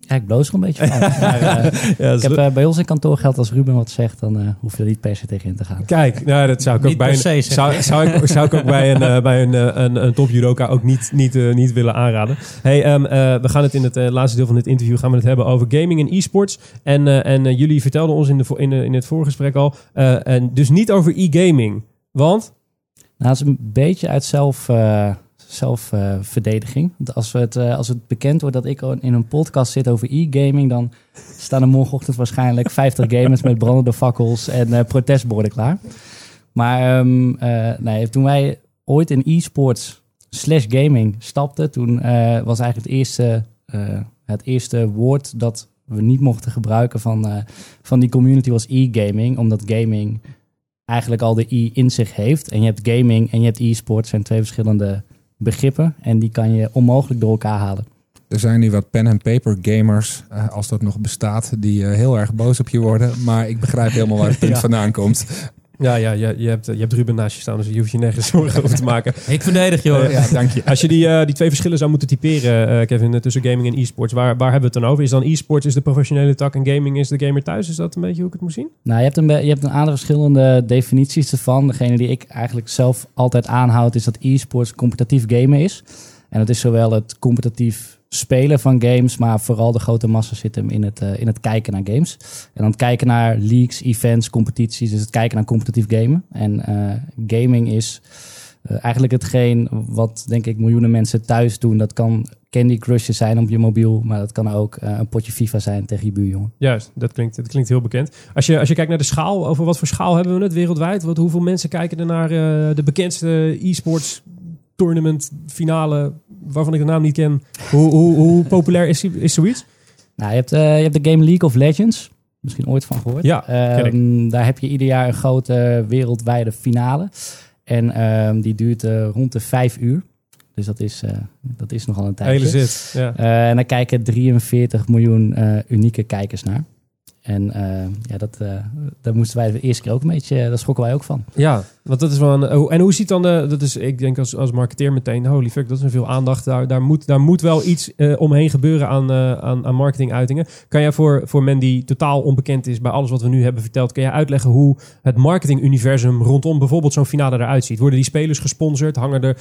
[SPEAKER 4] Ja, ik bloos er een beetje van. maar, uh, ik heb uh, bij ons in kantoor geld als Ruben wat zegt, dan uh, hoef je er niet per se tegen in te gaan.
[SPEAKER 1] Kijk, nou, dat zou ik ook bij een, zou, zou, ik, zou ik ook bij een, bij een, een, een top judoka ook niet, niet, niet willen aanraden. Hey, um, we gaan het in het laatste deel van dit interview gaan we het hebben over gaming en e-sports. En, en jullie vertelden ons in, de, in, in het voorgesprek al, en dus niet over e-gaming. Want?
[SPEAKER 4] Nou, dat is een beetje uit zelf zelfverdediging. Als, het, uh, als het bekend wordt dat ik in een podcast zit over e-gaming, dan staan er morgenochtend waarschijnlijk 50 gamers met brandende fakkels en uh, protestborden klaar. Maar um, nee, toen wij ooit in e-sports slash gaming stapten, toen was eigenlijk het eerste, het eerste woord dat we niet mochten gebruiken van, van die community was e-gaming, omdat gaming eigenlijk al de i in zich heeft. En je hebt gaming en je hebt e-sport, zijn twee verschillende begrippen en die kan je onmogelijk door elkaar halen.
[SPEAKER 2] Er zijn nu wat pen en paper gamers, uh, als dat nog bestaat, die uh, heel erg boos op je worden. Maar ik begrijp helemaal waar het punt vandaan komt.
[SPEAKER 1] Ja, ja, je, je, hebt, je hebt Ruben naast je staan, dus je hoeft je nergens zorgen over te maken.
[SPEAKER 3] Ik verdedig je hoor.
[SPEAKER 1] ja, dank je. Als je die, uh, die twee verschillen zou moeten typeren, uh, Kevin, tussen gaming en e-sports, waar, waar hebben we het dan over? Is dan e-sports is de professionele tak en gaming is de gamer thuis? Is dat een beetje hoe ik het moet zien?
[SPEAKER 4] Nou, je hebt een, je hebt een aantal verschillende definities ervan. Degene die ik eigenlijk zelf altijd aanhoud, is dat e-sports competitief gamen is. En dat is zowel het competitief spelen van games, maar vooral de grote massa zit hem in het, uh, in het kijken naar games. En dan kijken naar leagues, events, competities, dus het kijken naar competitief gamen. En uh, gaming is uh, eigenlijk hetgeen wat denk ik miljoenen mensen thuis doen. Dat kan Candy Crushjes zijn op je mobiel, maar dat kan ook een potje FIFA zijn tegen je buurjongen.
[SPEAKER 1] Juist, dat klinkt, dat klinkt heel bekend. Als je, als je kijkt naar de schaal, over wat voor schaal hebben we het wereldwijd? Wat, hoeveel mensen kijken er naar de bekendste e-sports tournament finale waarvan ik de naam niet ken. Hoe, hoe, hoe populair is, is zoiets?
[SPEAKER 4] Nou, je hebt, uh, je hebt de game League of Legends. Misschien ooit van gehoord.
[SPEAKER 1] Ja,
[SPEAKER 4] um, Daar heb je ieder jaar een grote wereldwijde finale. En um, die duurt uh, rond de vijf uur. Dus dat is, uh, dat is nogal een tijdje.
[SPEAKER 1] Hele zit, ja.
[SPEAKER 4] en daar kijken 43 miljoen unieke kijkers naar. En uh, ja, dat, uh, daar moesten wij de eerste keer ook een beetje, daar schrokken wij ook van.
[SPEAKER 1] Ja, want dat is wel een. Oh, en hoe ziet dan de. Dat is, ik denk als, als marketeer meteen, holy fuck, dat is een veel aandacht. Daar, moet, daar moet wel iets uh, omheen gebeuren aan, aan, aan marketinguitingen. Kan jij voor, voor men die totaal onbekend is bij alles wat we nu hebben verteld, kan jij uitleggen hoe het marketinguniversum rondom bijvoorbeeld zo'n finale eruit ziet? Worden die spelers gesponsord? Hangen er.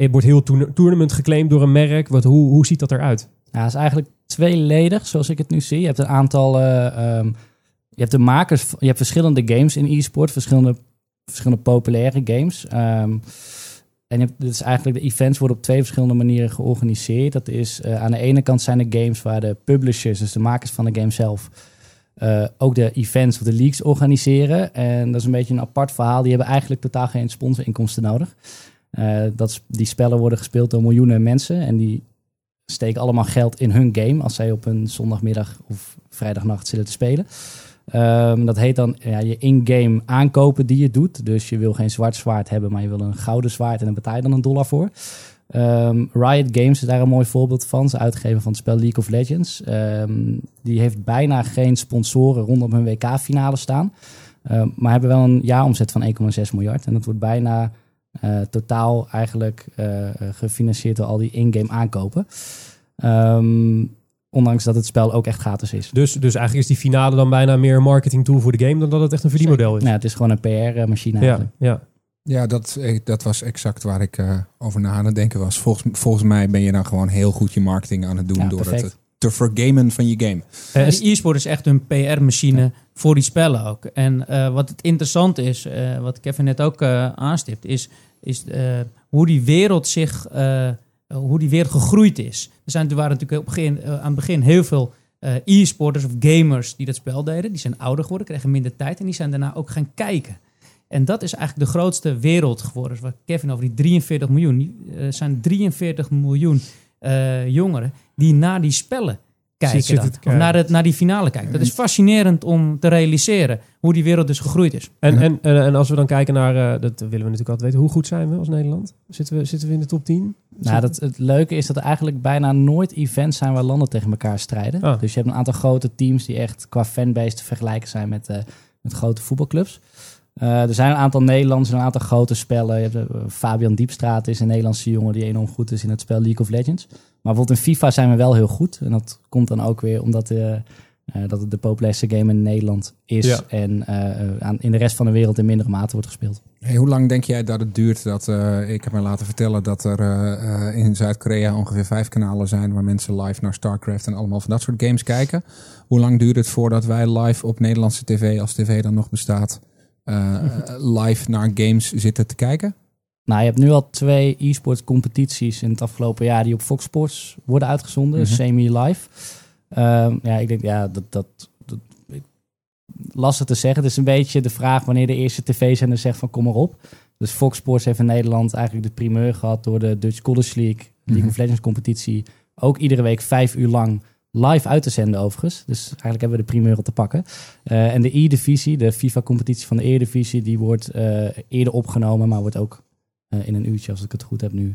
[SPEAKER 1] Uh, wordt heel tournament geclaimd door een merk? Wat, hoe, hoe ziet dat eruit?
[SPEAKER 4] Het is eigenlijk tweeledig, zoals ik het nu zie. Je hebt een aantal. Uh, je hebt de makers. Je hebt verschillende games in e-sport, verschillende, verschillende populaire games. Um, en je hebt, dus eigenlijk de events worden op twee verschillende manieren georganiseerd. Dat is uh, aan de ene kant zijn de games waar de publishers, dus de makers van de game zelf, uh, ook de events of de leagues organiseren. En dat is een beetje een apart verhaal. Die hebben eigenlijk totaal geen sponsorinkomsten nodig. Dat, die spellen worden gespeeld door miljoenen mensen. En die steken allemaal geld in hun game als zij op een zondagmiddag of vrijdagnacht zitten te spelen. Um, dat heet dan ja, je in-game aankopen die je doet. Dus je wil geen zwart zwaard hebben, maar je wil een gouden zwaard en dan betaal je dan een dollar voor. Um, Riot Games is daar een mooi voorbeeld van. Ze uitgeven van het spel League of Legends. Um, die heeft bijna geen sponsoren rondom hun WK-finale staan. maar hebben wel een jaaromzet van 1,6 miljard. En dat wordt bijna uh, totaal eigenlijk uh, gefinancierd door al die in-game aankopen. Um, ondanks dat het spel ook echt gratis is.
[SPEAKER 1] Dus, dus eigenlijk is die finale dan bijna meer een marketing tool voor de game dan dat het echt een verdienmodel is.
[SPEAKER 4] Nou, het is gewoon een PR-machine eigenlijk.
[SPEAKER 1] Ja, ja.
[SPEAKER 2] Ja, dat, dat was exact waar ik uh, over na aan het denken was. Volgens, volgens mij ben je dan gewoon heel goed je marketing aan het doen ja, door het te vergamen van je game.
[SPEAKER 3] Uh, e-sport is echt een PR-machine voor die spellen ook. En uh, wat het interessant is, uh, wat Kevin net ook aanstipt, is, is hoe die wereld zich, hoe die wereld gegroeid is. Er, zijn, er waren natuurlijk op begin, aan het begin heel veel e-sporters of gamers die dat spel deden. Die zijn ouder geworden, kregen minder tijd en die zijn daarna ook gaan kijken. En dat is eigenlijk de grootste wereld geworden. Dus wat Kevin over die 43 miljoen. Er zijn 43 miljoen jongeren die naar die spellen kijken. Dan, of naar, het, naar die finale kijken. Dat is fascinerend om te realiseren hoe die wereld dus gegroeid is.
[SPEAKER 1] En, en, en, als we dan kijken naar, uh, dat willen we natuurlijk altijd weten, hoe goed zijn we als Nederland? Zitten we, zitten we in de top 10?
[SPEAKER 4] Nou, dat, het leuke is dat er eigenlijk bijna nooit events zijn waar landen tegen elkaar strijden. Ah. Dus je hebt een aantal grote teams die echt qua fanbase te vergelijken zijn met, uh, met grote voetbalclubs. Uh, er zijn een aantal Nederlanders, een aantal grote spellen. Je hebt, Fabian Diepstraat is een Nederlandse jongen die enorm goed is in het spel League of Legends. Maar bijvoorbeeld in FIFA zijn we wel heel goed. En dat komt dan ook weer omdat, uh, dat het de populairste game in Nederland is. En aan, in de rest van de wereld in mindere mate wordt gespeeld.
[SPEAKER 2] Hey, hoe lang denk jij dat het duurt? Dat, ik heb me laten vertellen dat er in Zuid-Korea ongeveer vijf kanalen zijn waar mensen live naar StarCraft en allemaal van dat soort games kijken. Hoe lang duurt het voordat wij live op Nederlandse tv, als tv dan nog bestaat, live naar games zitten te kijken?
[SPEAKER 4] Nou, je hebt nu al twee e-sports competities in het afgelopen jaar die op Fox Sports worden uitgezonden, mhm. semi-live. Um, ja, ik denk, ja, dat, dat, dat lastig te zeggen. Het is een beetje de vraag wanneer de eerste tv-zender zegt van kom maar op. Dus Fox Sports heeft in Nederland eigenlijk de primeur gehad door de Dutch College League, League of mhm. Legends competitie, ook iedere week vijf uur lang live uit te zenden overigens. Dus eigenlijk hebben we de primeur op te pakken. Uh, en de E-divisie, de FIFA-competitie van de E-divisie, die wordt uh, eerder opgenomen, maar wordt ook uh, in een uurtje, als ik het goed heb nu,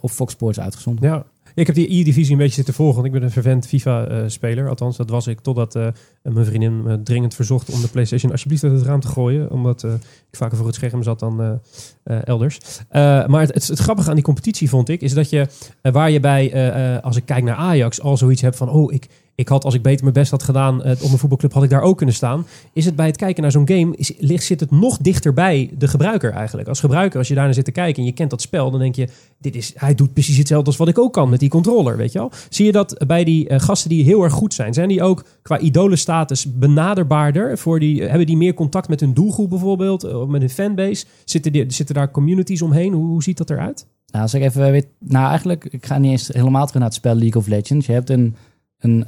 [SPEAKER 4] op Fox Sports uitgezonden.
[SPEAKER 1] Ja, ik heb die E-divisie een beetje zitten volgen, want ik ben een vervent FIFA-speler. Althans, dat was ik totdat uh, mijn vriendin me dringend verzocht om de PlayStation alsjeblieft uit het raam te gooien. Omdat uh, ik vaker voor het scherm zat dan uh, elders. maar het, het, het, grappige aan die competitie vond ik, is dat je, waar je bij, als ik kijk naar Ajax, al zoiets hebt van, oh, ik, ik had, als ik beter mijn best had gedaan uh, op een voetbalclub, had ik daar ook kunnen staan. Is het bij het kijken naar zo'n game, is, ligt, zit het nog dichter bij de gebruiker eigenlijk. Als gebruiker, als je daar naar zit te kijken en je kent dat spel, dan denk je, dit is, hij doet precies hetzelfde als wat ik ook kan met die controller, weet je wel. Zie je dat bij die uh, gasten die heel erg goed zijn? Zijn die ook qua idolenstatus benaderbaarder? Voor die, hebben die meer contact met hun doelgroep bijvoorbeeld, of met hun fanbase? Zitten, die, zitten daar communities omheen? Hoe, hoe ziet dat eruit?
[SPEAKER 4] Nou, als ik even. Nou, eigenlijk, ik ga niet eens helemaal terug naar het spel League of Legends. Je hebt een, een,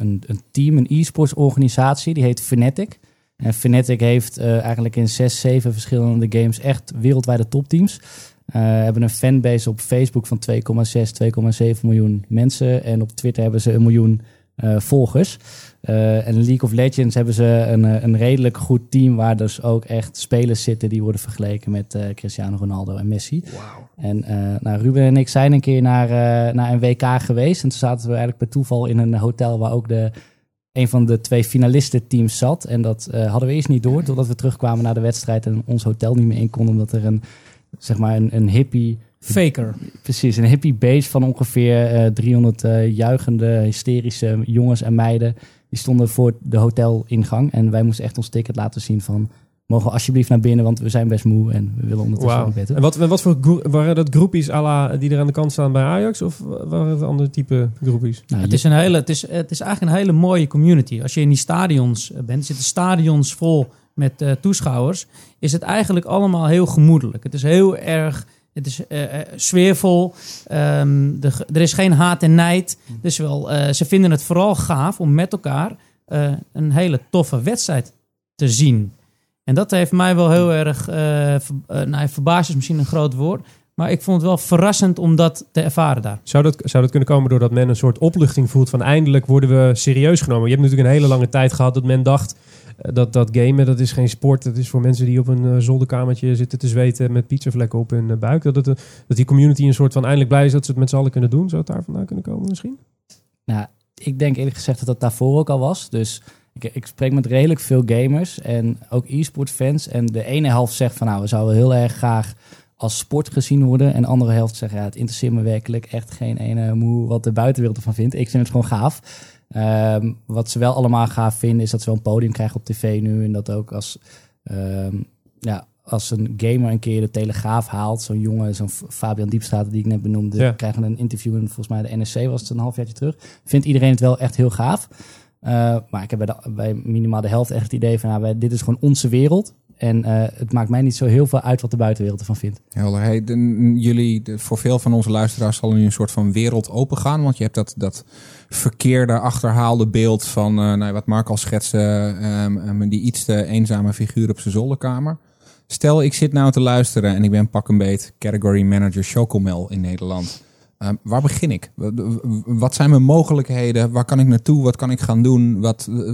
[SPEAKER 4] een, een team, een e-sports organisatie, die heet Fnatic. En Fnatic heeft eigenlijk in zes, zeven verschillende games echt wereldwijde topteams. Uh, hebben een fanbase op Facebook van 2,6, 2,7 miljoen mensen. En op Twitter hebben ze een miljoen volgers. Uh, en League of Legends hebben ze een, een redelijk goed team waar dus ook echt spelers zitten die worden vergeleken met uh, Cristiano Ronaldo en Messi.
[SPEAKER 1] Wow.
[SPEAKER 4] En nou, Ruben en ik zijn een keer naar, naar een WK geweest en toen zaten we eigenlijk per toeval in een hotel waar ook de, een van de twee finalistenteams zat. En dat hadden we eerst niet door, totdat we terugkwamen naar de wedstrijd en ons hotel niet meer in konden omdat er een zeg maar een, een hippie...
[SPEAKER 3] Faker.
[SPEAKER 4] Precies, een hippie base van ongeveer uh, 300 uh, juichende, hysterische jongens en meiden. Die stonden voor de hotelingang. En wij moesten echt ons ticket laten zien van... Mogen we alsjeblieft naar binnen, want we zijn best moe en we willen ondertussen wow. beter.
[SPEAKER 1] En wat, wat voor waren dat groepies à die er aan de kant staan bij Ajax? Of waren het andere type groepies?
[SPEAKER 3] Nou, het, is een hele, het, is, het is eigenlijk een hele mooie community. Als je in die stadions bent, zitten stadions vol met uh, toeschouwers, is het eigenlijk allemaal heel gemoedelijk. Het is heel erg, het is uh, sfeervol. Um, de, er is geen haat en nijd. Dus wel, uh, ze vinden het vooral gaaf om met elkaar een hele toffe wedstrijd te zien. En dat heeft mij wel heel erg, ver, nou, verbaasd is misschien een groot woord, maar ik vond het wel verrassend om dat te ervaren daar.
[SPEAKER 1] Zou dat, zou dat kunnen komen doordat men een soort opluchting voelt van eindelijk worden we serieus genomen? Je hebt natuurlijk een hele lange tijd gehad dat men dacht eh, dat, dat gamen, dat is geen sport. Dat is voor mensen die op een uh, zolderkamertje zitten te zweten met pizzavlekken op hun uh, buik. Dat, het, dat die community een soort van eindelijk blij is dat ze het met z'n allen kunnen doen. Zou het daar vandaan kunnen komen misschien?
[SPEAKER 4] Nou, ik denk eerlijk gezegd dat dat daarvoor ook al was. Dus ik, ik spreek met redelijk veel gamers en ook e-sport fans. En de ene helft zegt van nou, we zouden heel erg graag als sport gezien worden. En de andere helft zegt ja, het interesseert me werkelijk echt geen ene moe wat de buitenwereld ervan vindt. Ik vind het gewoon gaaf. Um, wat ze wel allemaal gaaf vinden, is dat ze wel een podium krijgen op tv nu. En dat ook als, um, ja, als een gamer een keer de Telegraaf haalt, zo'n jongen, zo'n Fabian Diepstraat die ik net benoemde, ja. krijgen een interview en volgens mij de NSC was het een halfjaartje terug. Vindt iedereen het wel echt heel gaaf. Uh, maar ik heb bij, de, bij minimaal de helft echt het idee van, nou, dit is gewoon onze wereld. En uh, het maakt mij niet zo heel veel uit wat de buitenwereld ervan vindt.
[SPEAKER 2] Helder. Hey, jullie, de, voor veel van onze luisteraars zal nu een soort van wereld open gaan. Want je hebt dat, dat verkeerde, achterhaalde beeld van uh, nou, wat Mark al schetste. Um, die iets te eenzame figuur op zijn zolderkamer. Stel, ik zit nou te luisteren en ik ben pak een beet category manager Chocomel in Nederland. Um, waar begin ik? Wat zijn mijn mogelijkheden? Waar kan ik naartoe? Wat kan ik gaan doen? Wat, uh,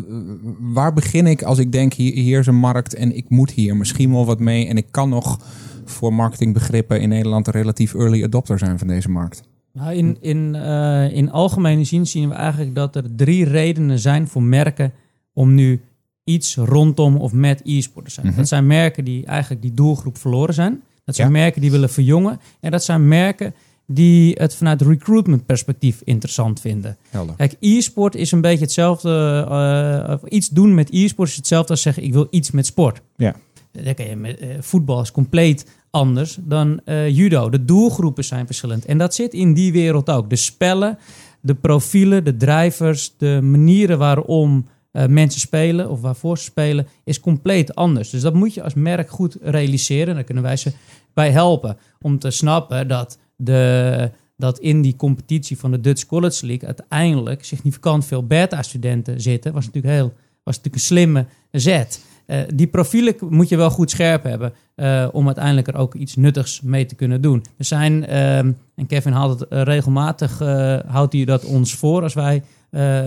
[SPEAKER 2] waar begin ik als ik denk, hier, hier is een markt en ik moet hier misschien wel wat mee. En ik kan nog voor marketingbegrippen in Nederland een relatief early adopter zijn van deze markt.
[SPEAKER 3] Nou, in, in, uh, in algemene zin zien we eigenlijk dat er drie redenen zijn voor merken om nu iets rondom of met e-sport te zijn. Mm -hmm. Dat zijn merken die eigenlijk die doelgroep verloren zijn. Dat zijn ja. merken die willen verjongen. En dat zijn merken die het vanuit recruitment perspectief interessant vinden.
[SPEAKER 2] Helder.
[SPEAKER 3] Kijk, e-sport is een beetje hetzelfde. Uh, iets doen met e-sport is hetzelfde als zeggen: ik wil iets met sport.
[SPEAKER 2] Ja.
[SPEAKER 3] Dan kan je met, uh, voetbal is compleet anders dan uh, judo. De doelgroepen zijn verschillend. En dat zit in die wereld ook. De spellen, de profielen, de drivers, de manieren waarom mensen spelen of waarvoor ze spelen, is compleet anders. Dus dat moet je als merk goed realiseren. Daar kunnen wij ze bij helpen om te snappen dat de, dat in die competitie van de Dutch College League uiteindelijk significant veel beta-studenten zitten, was natuurlijk, heel, was natuurlijk een slimme zet. Uh, die profielen moet je wel goed scherp hebben uh, om uiteindelijk er ook iets nuttigs mee te kunnen doen. Er zijn, uh, en Kevin haalt het regelmatig, houdt hij dat ons voor als wij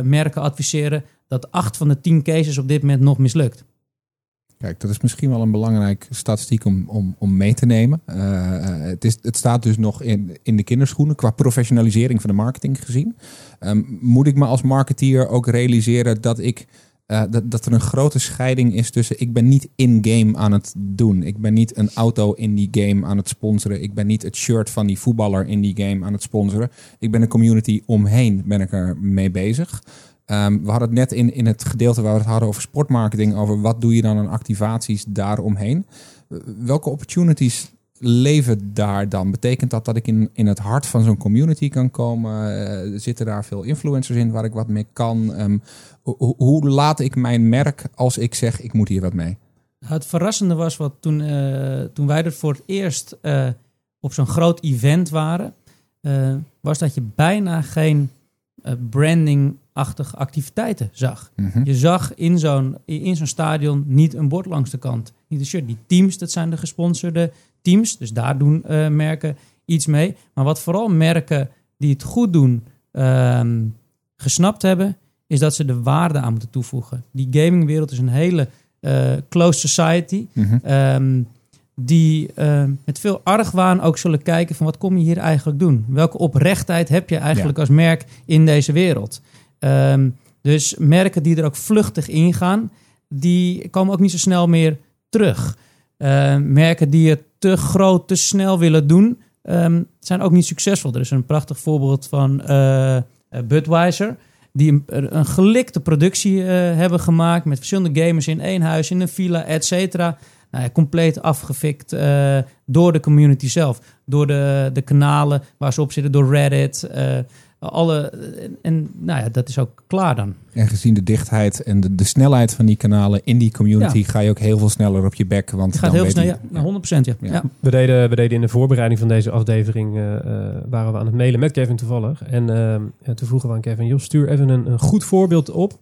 [SPEAKER 3] merken adviseren, dat acht van de tien cases op dit moment nog mislukt.
[SPEAKER 2] Kijk, dat is misschien wel een belangrijke statistiek om, om, om mee te nemen. Uh, het, is, het staat dus nog in, in de kinderschoenen qua professionalisering van de marketing gezien. Um, moet ik me als marketeer ook realiseren dat ik uh, dat, dat er een grote scheiding is tussen ik ben niet in-game aan het doen. Ik ben niet een auto in die game aan het sponsoren. Ik ben niet het shirt van die voetballer in die game aan het sponsoren. Ik ben een community omheen ben ik er mee bezig. Um, we hadden het net in, in het gedeelte waar we het hadden over sportmarketing, over wat doe je dan aan activaties daaromheen. Welke opportunities leven daar dan? Betekent dat dat ik in, in het hart van zo'n community kan komen? Uh, zitten daar veel influencers in waar ik wat mee kan? Ho hoe laat ik mijn merk als ik zeg ik moet hier wat mee?
[SPEAKER 3] Het verrassende was wat toen, uh, toen wij er voor het eerst uh, op zo'n groot event waren, was dat je bijna geen branding-achtige activiteiten zag. Mhm. Je zag in zo'n, in zo'n stadion niet een bord langs de kant, niet een shirt. Die teams, dat zijn de gesponsorde teams, dus daar doen merken iets mee. Maar wat vooral merken die het goed doen, ehm, gesnapt hebben, is dat ze de waarde aan moeten toevoegen. Die gamingwereld is een hele uh, close society. Mhm. Ehm, die uh, met veel argwaan ook zullen kijken van wat kom je hier eigenlijk doen? Welke oprechtheid heb je eigenlijk als merk in deze wereld? Ehm, dus merken die er ook vluchtig ingaan, die komen ook niet zo snel meer terug. merken die het te groot, te snel willen doen, um, zijn ook niet succesvol. Er is een prachtig voorbeeld van uh, Budweiser. Die een, gelikte productie uh, hebben gemaakt met verschillende gamers in één huis, in een villa, et cetera. Nou, compleet afgefikt door de community zelf. Door de, de kanalen waar ze op zitten, door Reddit alle, en nou ja, dat is ook klaar dan.
[SPEAKER 2] En gezien de dichtheid en de, de snelheid van die kanalen in die community, ga je ook heel veel sneller op je bek. Want
[SPEAKER 3] gaat heel snel, ja, nou, 100% ja. ja.
[SPEAKER 1] We, deden, we deden in de voorbereiding van deze aflevering, uh, waren we aan het mailen met Kevin toevallig. En uh, toen vroegen we aan Kevin, joh, stuur even een, een goed voorbeeld op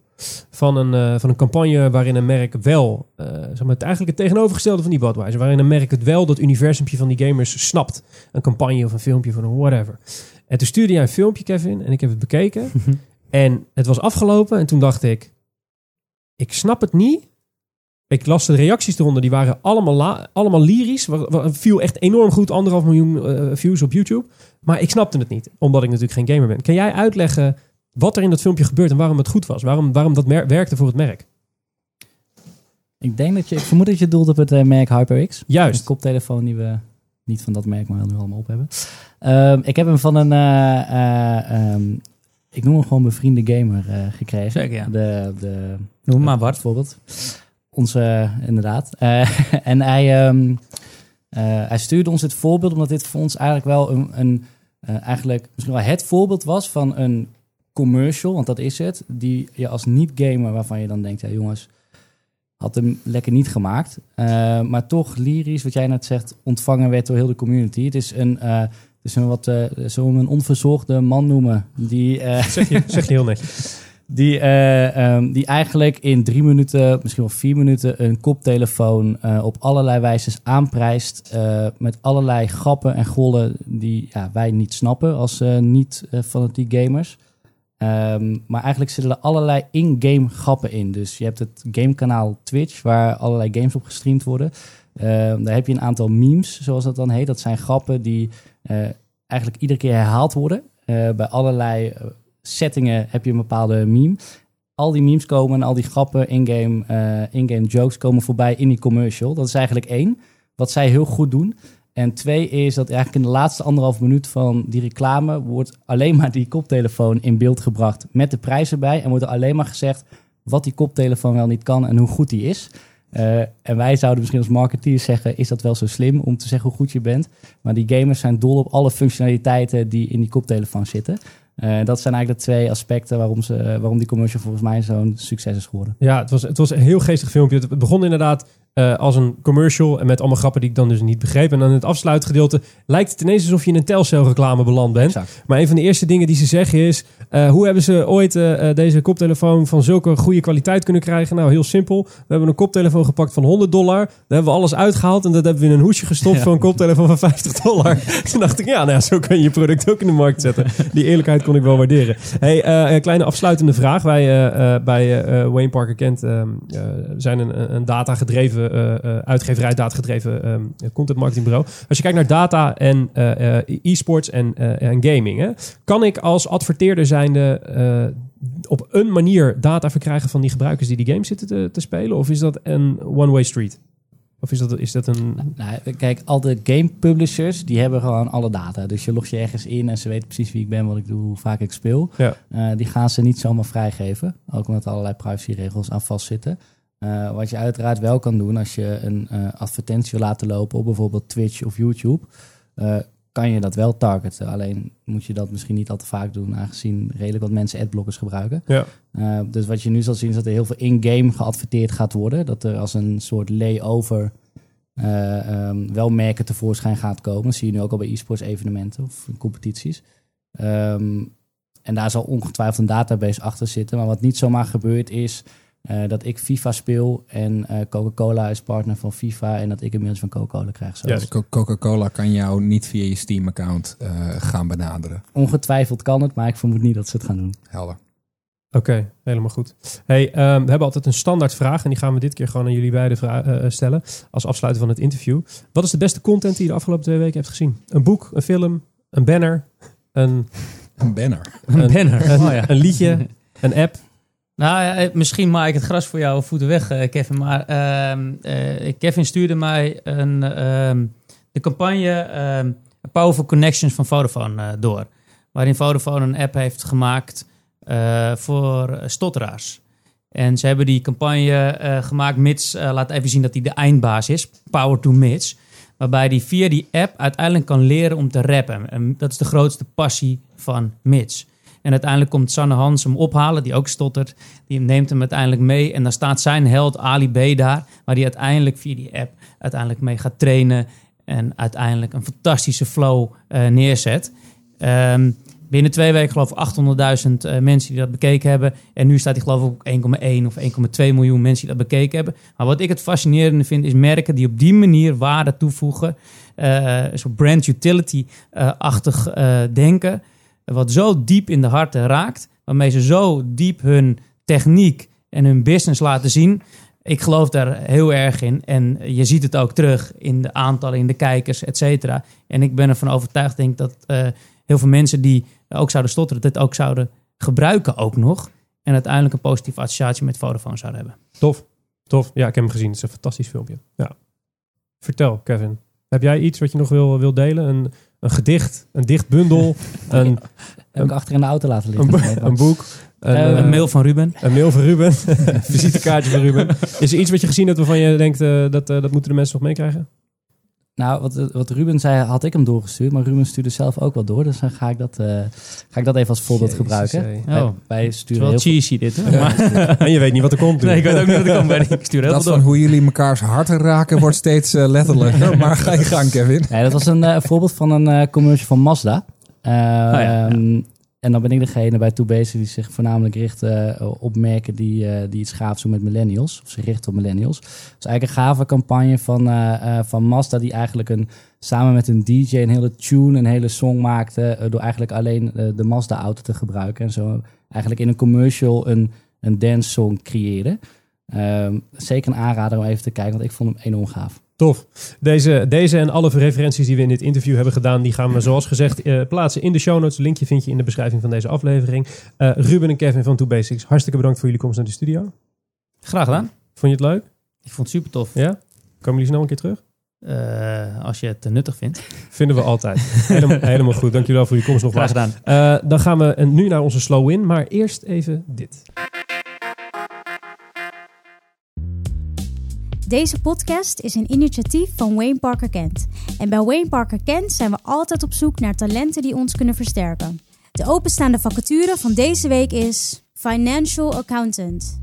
[SPEAKER 1] van een, van een campagne waarin een merk wel, zeg maar, het eigenlijk het tegenovergestelde van die Budweiser, waarin een merk het wel dat universumpje van die gamers snapt. Een campagne of een filmpje van een whatever. En toen stuurde jij een filmpje, Kevin, en ik heb het bekeken. en het was afgelopen en toen dacht ik, ik snap het niet. Ik las de reacties eronder, die waren allemaal, allemaal lyrisch. Viel echt enorm goed, anderhalf miljoen uh, views op YouTube. Maar ik snapte het niet, omdat ik natuurlijk geen gamer ben. Kan jij uitleggen wat er in dat filmpje gebeurt en waarom het goed was? Waarom, waarom dat werkte voor het merk?
[SPEAKER 4] Ik denk dat je, ik vermoed dat je doelt op het uh, merk HyperX.
[SPEAKER 1] Juist.
[SPEAKER 4] Een koptelefoon die we niet van dat merk, maar nu allemaal op hebben. Ehm, ik heb hem van een, uh, uh, um, ik noem hem gewoon bevriende gamer uh, gekregen.
[SPEAKER 3] Zeker, ja.
[SPEAKER 4] De, de,
[SPEAKER 3] noem maar Bart.
[SPEAKER 4] Bijvoorbeeld. Onze, inderdaad. en hij, um, hij stuurde ons het voorbeeld, omdat dit voor ons eigenlijk wel een, een eigenlijk misschien wel het voorbeeld was van een commercial, want dat is het, die je als niet-gamer, waarvan je dan denkt, ja jongens, had hem lekker niet gemaakt. Uh, maar toch lyrisch, wat jij net zegt, ontvangen werd door heel de community. Het is een, uh, het is een wat, uh, zullen we een onverzorgde man noemen. Die,
[SPEAKER 1] zeg, je, zeg je heel netjes.
[SPEAKER 4] Die, um, die eigenlijk in drie minuten, misschien wel vier minuten, een koptelefoon op allerlei wijzes aanprijst. met allerlei grappen en gollen die ja, wij niet snappen als niet fanatiek gamers. Um, maar eigenlijk zitten er allerlei in-game grappen in. Dus je hebt het gamekanaal Twitch, waar allerlei games op gestreamd worden. Um, daar heb je een aantal memes, zoals dat dan heet. Dat zijn grappen die uh, eigenlijk iedere keer herhaald worden. Uh, bij allerlei uh, settingen heb je een bepaalde meme. Al die memes komen en al die grappen, in-game in-game jokes komen voorbij in die commercial. Dat is eigenlijk één. Wat zij heel goed doen, en twee is dat eigenlijk in de laatste anderhalf minuut van die reclame wordt alleen maar die koptelefoon in beeld gebracht met de prijs erbij. En wordt er alleen maar gezegd wat die koptelefoon wel niet kan en hoe goed die is. Uh, en wij zouden misschien als marketeers zeggen, is dat wel zo slim om te zeggen hoe goed je bent? Maar die gamers zijn dol op alle functionaliteiten die in die koptelefoon zitten. Uh, dat zijn eigenlijk de twee aspecten waarom, ze, waarom die commercial volgens mij zo'n succes is geworden.
[SPEAKER 1] Ja, het was, het was een heel geestig filmpje. Het begon inderdaad uh, als een commercial en met allemaal grappen die ik dan dus niet begreep. En dan in het afsluitgedeelte lijkt het ineens alsof je in een Telcel reclame beland bent. Exact. Maar een van de eerste dingen die ze zeggen is, uh, hoe hebben ze ooit uh, deze koptelefoon van zulke goede kwaliteit kunnen krijgen? Nou, heel simpel. We hebben een koptelefoon gepakt van 100 dollar. Daar hebben we alles uitgehaald en dat hebben we in een hoesje gestopt ja. voor een koptelefoon van 50 dollar. Toen dacht ik, ja, nou ja, zo kan je je product ook in de markt zetten. Die eerlijkheid kon ik wel waarderen. Hey, een kleine afsluitende vraag. Wij bij Wayne Parker Kent ehm, zijn een, een data gedreven uh, uitgeverij, datagedreven um, content marketingbureau. Als je kijkt naar data en e-sports en, en gaming, hè, kan ik als adverteerder zijnde op een manier data verkrijgen van die gebruikers die die game zitten te, te spelen? Of is dat een one-way street? Of is dat, is dat een...
[SPEAKER 4] Nou, kijk, al de game publishers, die hebben gewoon alle data. Dus je logt je ergens in en ze weten precies wie ik ben, wat ik doe, hoe vaak ik speel. Ja. Uh, die gaan ze niet zomaar vrijgeven. Ook omdat er allerlei privacyregels aan vastzitten. Uh, wat je uiteraard wel kan doen als je een uh, advertentie wil laten lopen op bijvoorbeeld Twitch of YouTube, uh, kan je dat wel targeten. Alleen moet je dat misschien niet al te vaak doen, aangezien redelijk wat mensen adblockers gebruiken. Ja. dus wat je nu zal zien is dat er heel veel in-game geadverteerd gaat worden. Dat er als een soort layover ehm, wel merken tevoorschijn gaat komen. Dat zie je nu ook al bij e-sports evenementen of competities. Ehm, en daar zal ongetwijfeld een database achter zitten. Maar wat niet zomaar gebeurt is uh, dat ik FIFA speel en uh, Coca-Cola is partner van FIFA en dat ik inmiddels van Coca-Cola krijg.
[SPEAKER 2] Ja, dus Coca-Cola kan jou niet via je Steam-account uh, gaan benaderen.
[SPEAKER 4] Ongetwijfeld kan het, maar ik vermoed niet dat ze het gaan doen.
[SPEAKER 2] Helder.
[SPEAKER 1] Oké, helemaal goed. Hey, um, we hebben altijd een standaard vraag en die gaan we dit keer gewoon aan jullie beiden stellen als afsluiter van het interview. Wat is de beste content die je de afgelopen twee weken hebt gezien? Een boek, een film, een banner, een...
[SPEAKER 2] Een banner.
[SPEAKER 3] Een, een banner.
[SPEAKER 1] Een, oh ja. een liedje, een app.
[SPEAKER 3] Nou, eh, misschien maak ik het gras voor jouw voeten weg, eh, Kevin. Maar uh, uh, Kevin stuurde mij een, uh, de campagne ehm, Powerful Connections van Vodafone door. Waarin Vodafone een app heeft gemaakt voor stotteraars. En ze hebben die campagne gemaakt, Mits laat even zien dat hij de eindbaas is. Power to Mits. Waarbij hij via die app uiteindelijk kan leren om te rappen. En dat is de grootste passie van Mits. En uiteindelijk komt Sanne Hans hem ophalen, die ook stottert. Die neemt hem uiteindelijk mee. En dan staat zijn held Ali B daar, waar hij uiteindelijk via die app uiteindelijk mee gaat trainen. En uiteindelijk een fantastische flow uh, neerzet. Um, binnen twee weken geloof ik 800.000 uh, mensen die dat bekeken hebben. En nu staat hij geloof ik op 1,1 of 1,2 miljoen mensen die dat bekeken hebben. Maar wat ik het fascinerende vind is merken die op die manier waarde toevoegen. Uh, zo brand utility-achtig denken wat zo diep in de harten raakt, waarmee ze zo diep hun techniek en hun business laten zien. Ik geloof daar heel erg in. En je ziet het ook terug in de aantallen, in de kijkers, et cetera. En ik ben ervan overtuigd, denk dat uh, heel veel mensen die ook zouden stotteren, dit ook zouden gebruiken ook nog. En uiteindelijk een positieve associatie met Vodafone zouden hebben.
[SPEAKER 1] Tof, tof. Ja, ik heb hem gezien. Het is een fantastisch filmpje. Ja. Vertel, Kevin. Heb jij iets wat je nog wil, wil delen? Een gedicht, een dichtbundel, een,
[SPEAKER 4] heb ik achter in de auto laten liggen.
[SPEAKER 1] Een, een boek.
[SPEAKER 3] Een, uh, een, mail van Ruben.
[SPEAKER 1] Een mail van Ruben. visitekaartje van Ruben. Is er iets wat je gezien hebt waarvan je denkt uh, dat, uh, dat moeten de mensen nog meekrijgen?
[SPEAKER 4] Nou, wat, wat Ruben zei, had ik hem doorgestuurd. Maar Ruben stuurde zelf ook wel door. Dus dan ga ik dat, ga ik dat even als voorbeeld gebruiken.
[SPEAKER 3] Oh, wij sturen wel cheesy dit. Hè? Ja.
[SPEAKER 1] en je weet niet wat er komt.
[SPEAKER 3] Nee, ik weet ook niet wat er komt. Ik stuur heel
[SPEAKER 2] dat
[SPEAKER 3] van
[SPEAKER 2] door. hoe jullie mekaars harten raken wordt steeds letterlijker. maar ga je gang, Kevin.
[SPEAKER 4] Nee, dat was een voorbeeld van een commercial van Mazda. Uh, oh ja, ehm, En dan ben ik degene bij Toe bezig die zich voornamelijk richt uh, op merken die, uh, die iets gaafs doen met millennials. Of zich richt op millennials. Is eigenlijk een gave campagne van, uh, van Mazda die eigenlijk een, samen met een DJ een hele tune, een hele song maakte. door eigenlijk alleen de Mazda auto te gebruiken. En zo eigenlijk in een commercial een, een dance song creëerde. Ehm, zeker een aanrader om even te kijken, want ik vond hem enorm gaaf.
[SPEAKER 1] Tof. Deze, deze en alle referenties die we in dit interview hebben gedaan, die gaan we zoals gezegd uh, plaatsen in de show notes. Linkje vind je in de beschrijving van deze aflevering. Uh, Ruben en Kevin van Two Basics, hartstikke bedankt voor jullie komst naar de studio.
[SPEAKER 3] Graag gedaan.
[SPEAKER 1] Vond je het leuk?
[SPEAKER 3] Ik vond het super tof.
[SPEAKER 1] Ja? Komen jullie snel een keer terug?
[SPEAKER 3] Uh, als je het nuttig vindt.
[SPEAKER 1] Vinden we altijd. helemaal, helemaal goed. Dank jullie wel voor jullie komst
[SPEAKER 3] nogmaals. Graag gedaan.
[SPEAKER 1] dan gaan we nu naar onze slow in, maar eerst even dit.
[SPEAKER 5] Deze podcast is een initiatief van Wayne Parker Kent. En bij Wayne Parker Kent zijn we altijd op zoek naar talenten die ons kunnen versterken. De openstaande vacature van deze week is Financial Accountant.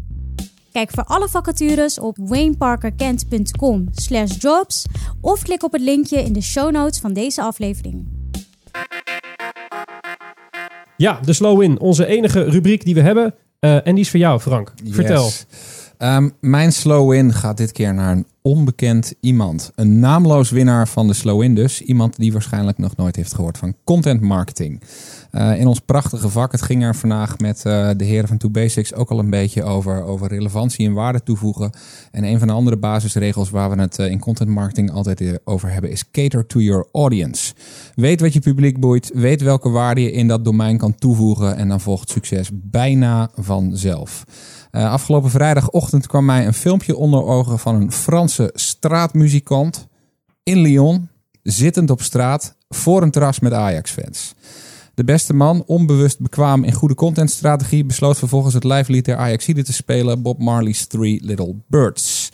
[SPEAKER 5] Kijk voor alle vacatures op wayneparkerkent.com jobs of klik op het linkje in de show notes van deze aflevering.
[SPEAKER 1] Ja, de Slow In, onze enige rubriek die we hebben. Uh, en die is voor jou, Frank. Vertel.
[SPEAKER 2] Um, mijn slow-in gaat dit keer naar een onbekend iemand. Een naamloos winnaar van de slow-in dus. Iemand die waarschijnlijk nog nooit heeft gehoord van content marketing. Uh, in ons prachtige vak, het ging er vandaag met uh, de heren van Two Basics ook al een beetje over, over relevantie en waarde toevoegen. En een van de andere basisregels waar we het uh, in content marketing altijd over hebben is cater to your audience. Weet wat je publiek boeit, weet welke waarde je in dat domein kan toevoegen en dan volgt succes bijna vanzelf. Uh, afgelopen vrijdagochtend kwam mij een filmpje onder ogen van een Franse straatmuzikant in Lyon, zittend op straat voor een terras met Ajax-fans. De beste man, onbewust bekwaam in goede contentstrategie, besloot vervolgens het live lied der Ajaxide te spelen, Bob Marley's Three Little Birds.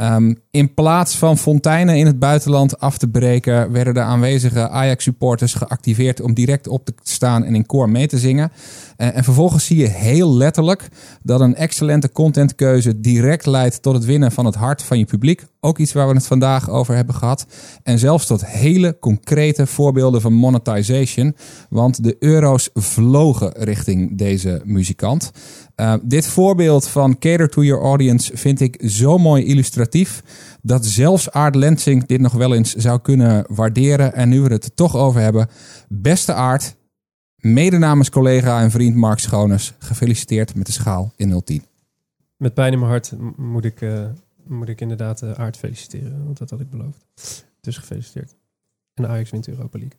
[SPEAKER 2] Um, in plaats van fonteinen in het buitenland af te breken, werden de aanwezige Ajax-supporters geactiveerd om direct op te staan en in koor mee te zingen. En, en, vervolgens zie je heel letterlijk dat een excellente contentkeuze direct leidt tot het winnen van het hart van je publiek. Ook iets waar we het vandaag over hebben gehad. En zelfs tot hele concrete voorbeelden van monetization. Want de euro's vlogen richting deze muzikant. Uh, dit voorbeeld van cater to your audience vind ik zo mooi illustratief. Dat zelfs Aard Lensing dit nog wel eens zou kunnen waarderen. En nu we het er toch over hebben. Beste Aard, mede namens collega en vriend Mark Schoners. Gefeliciteerd met de schaal in 010.
[SPEAKER 1] Met pijn in mijn hart moet ik, uh, moet ik inderdaad uh, Aard feliciteren. Want dat had ik beloofd. Dus gefeliciteerd. En Ajax wint Europa League.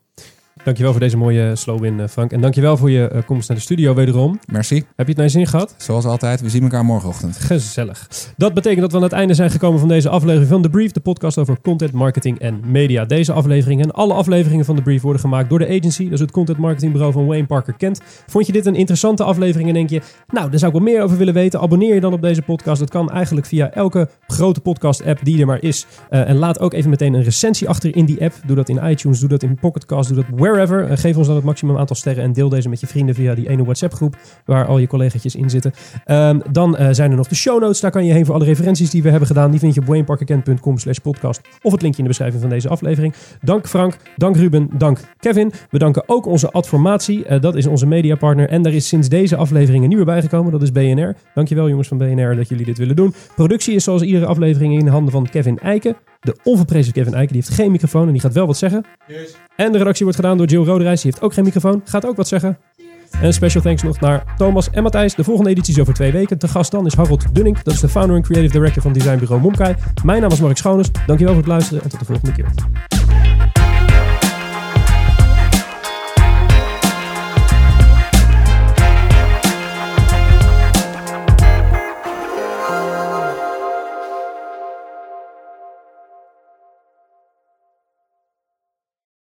[SPEAKER 1] Dankjewel voor deze mooie slow-in, eh, Frank. En dankjewel voor je uh, komst naar de studio wederom.
[SPEAKER 2] Merci.
[SPEAKER 1] Heb je het naar je zin gehad?
[SPEAKER 2] Zoals altijd, we zien elkaar morgenochtend.
[SPEAKER 1] Gezellig. Dat betekent dat we aan het einde zijn gekomen van deze aflevering van The Brief, de podcast over content, marketing en media. Deze aflevering en alle afleveringen van The Brief worden gemaakt door de agency, dus het content marketingbureau van Wayne Parker Kent. Vond je dit een interessante aflevering en denk je, nou, daar zou ik wel meer over willen weten? Abonneer je dan op deze podcast. Dat kan eigenlijk via elke grote podcast-app die er maar is. Uh, en laat ook even meteen een recensie achter in die app. Doe dat in iTunes, doe dat in Pocketcast, doe dat wherever. Uh, geef ons dan het maximum aantal sterren en deel deze met je vrienden via die ene WhatsApp groep waar al je collega's in zitten. Um, dan uh, zijn er nog de show notes. Daar kan je heen voor alle referenties die we hebben gedaan. Die vind je op wayneparkerkent.com slash podcast of het linkje in de beschrijving van deze aflevering. Dank Frank, dank Ruben, dank Kevin. We danken ook onze adformatie. Uh, dat is onze mediapartner. En daar is sinds deze aflevering een nieuwe bijgekomen. Dat is BNR. Dankjewel jongens van BNR dat jullie dit willen doen. Productie is zoals iedere aflevering in handen van Kevin Eiken. De onverprezen Kevin Eiken. Die heeft geen microfoon en die gaat wel wat zeggen. Yes. En de redactie wordt gedaan door Jill Roderijs. Die heeft ook geen microfoon. Gaat ook wat zeggen. En special thanks nog naar Thomas en Matthijs. De volgende editie is over twee weken. Te gast dan is Harold Dunning. Dat is de founder en creative director van designbureau Momkai. Mijn naam is Mark Schoones. Dankjewel voor het luisteren en tot de volgende keer.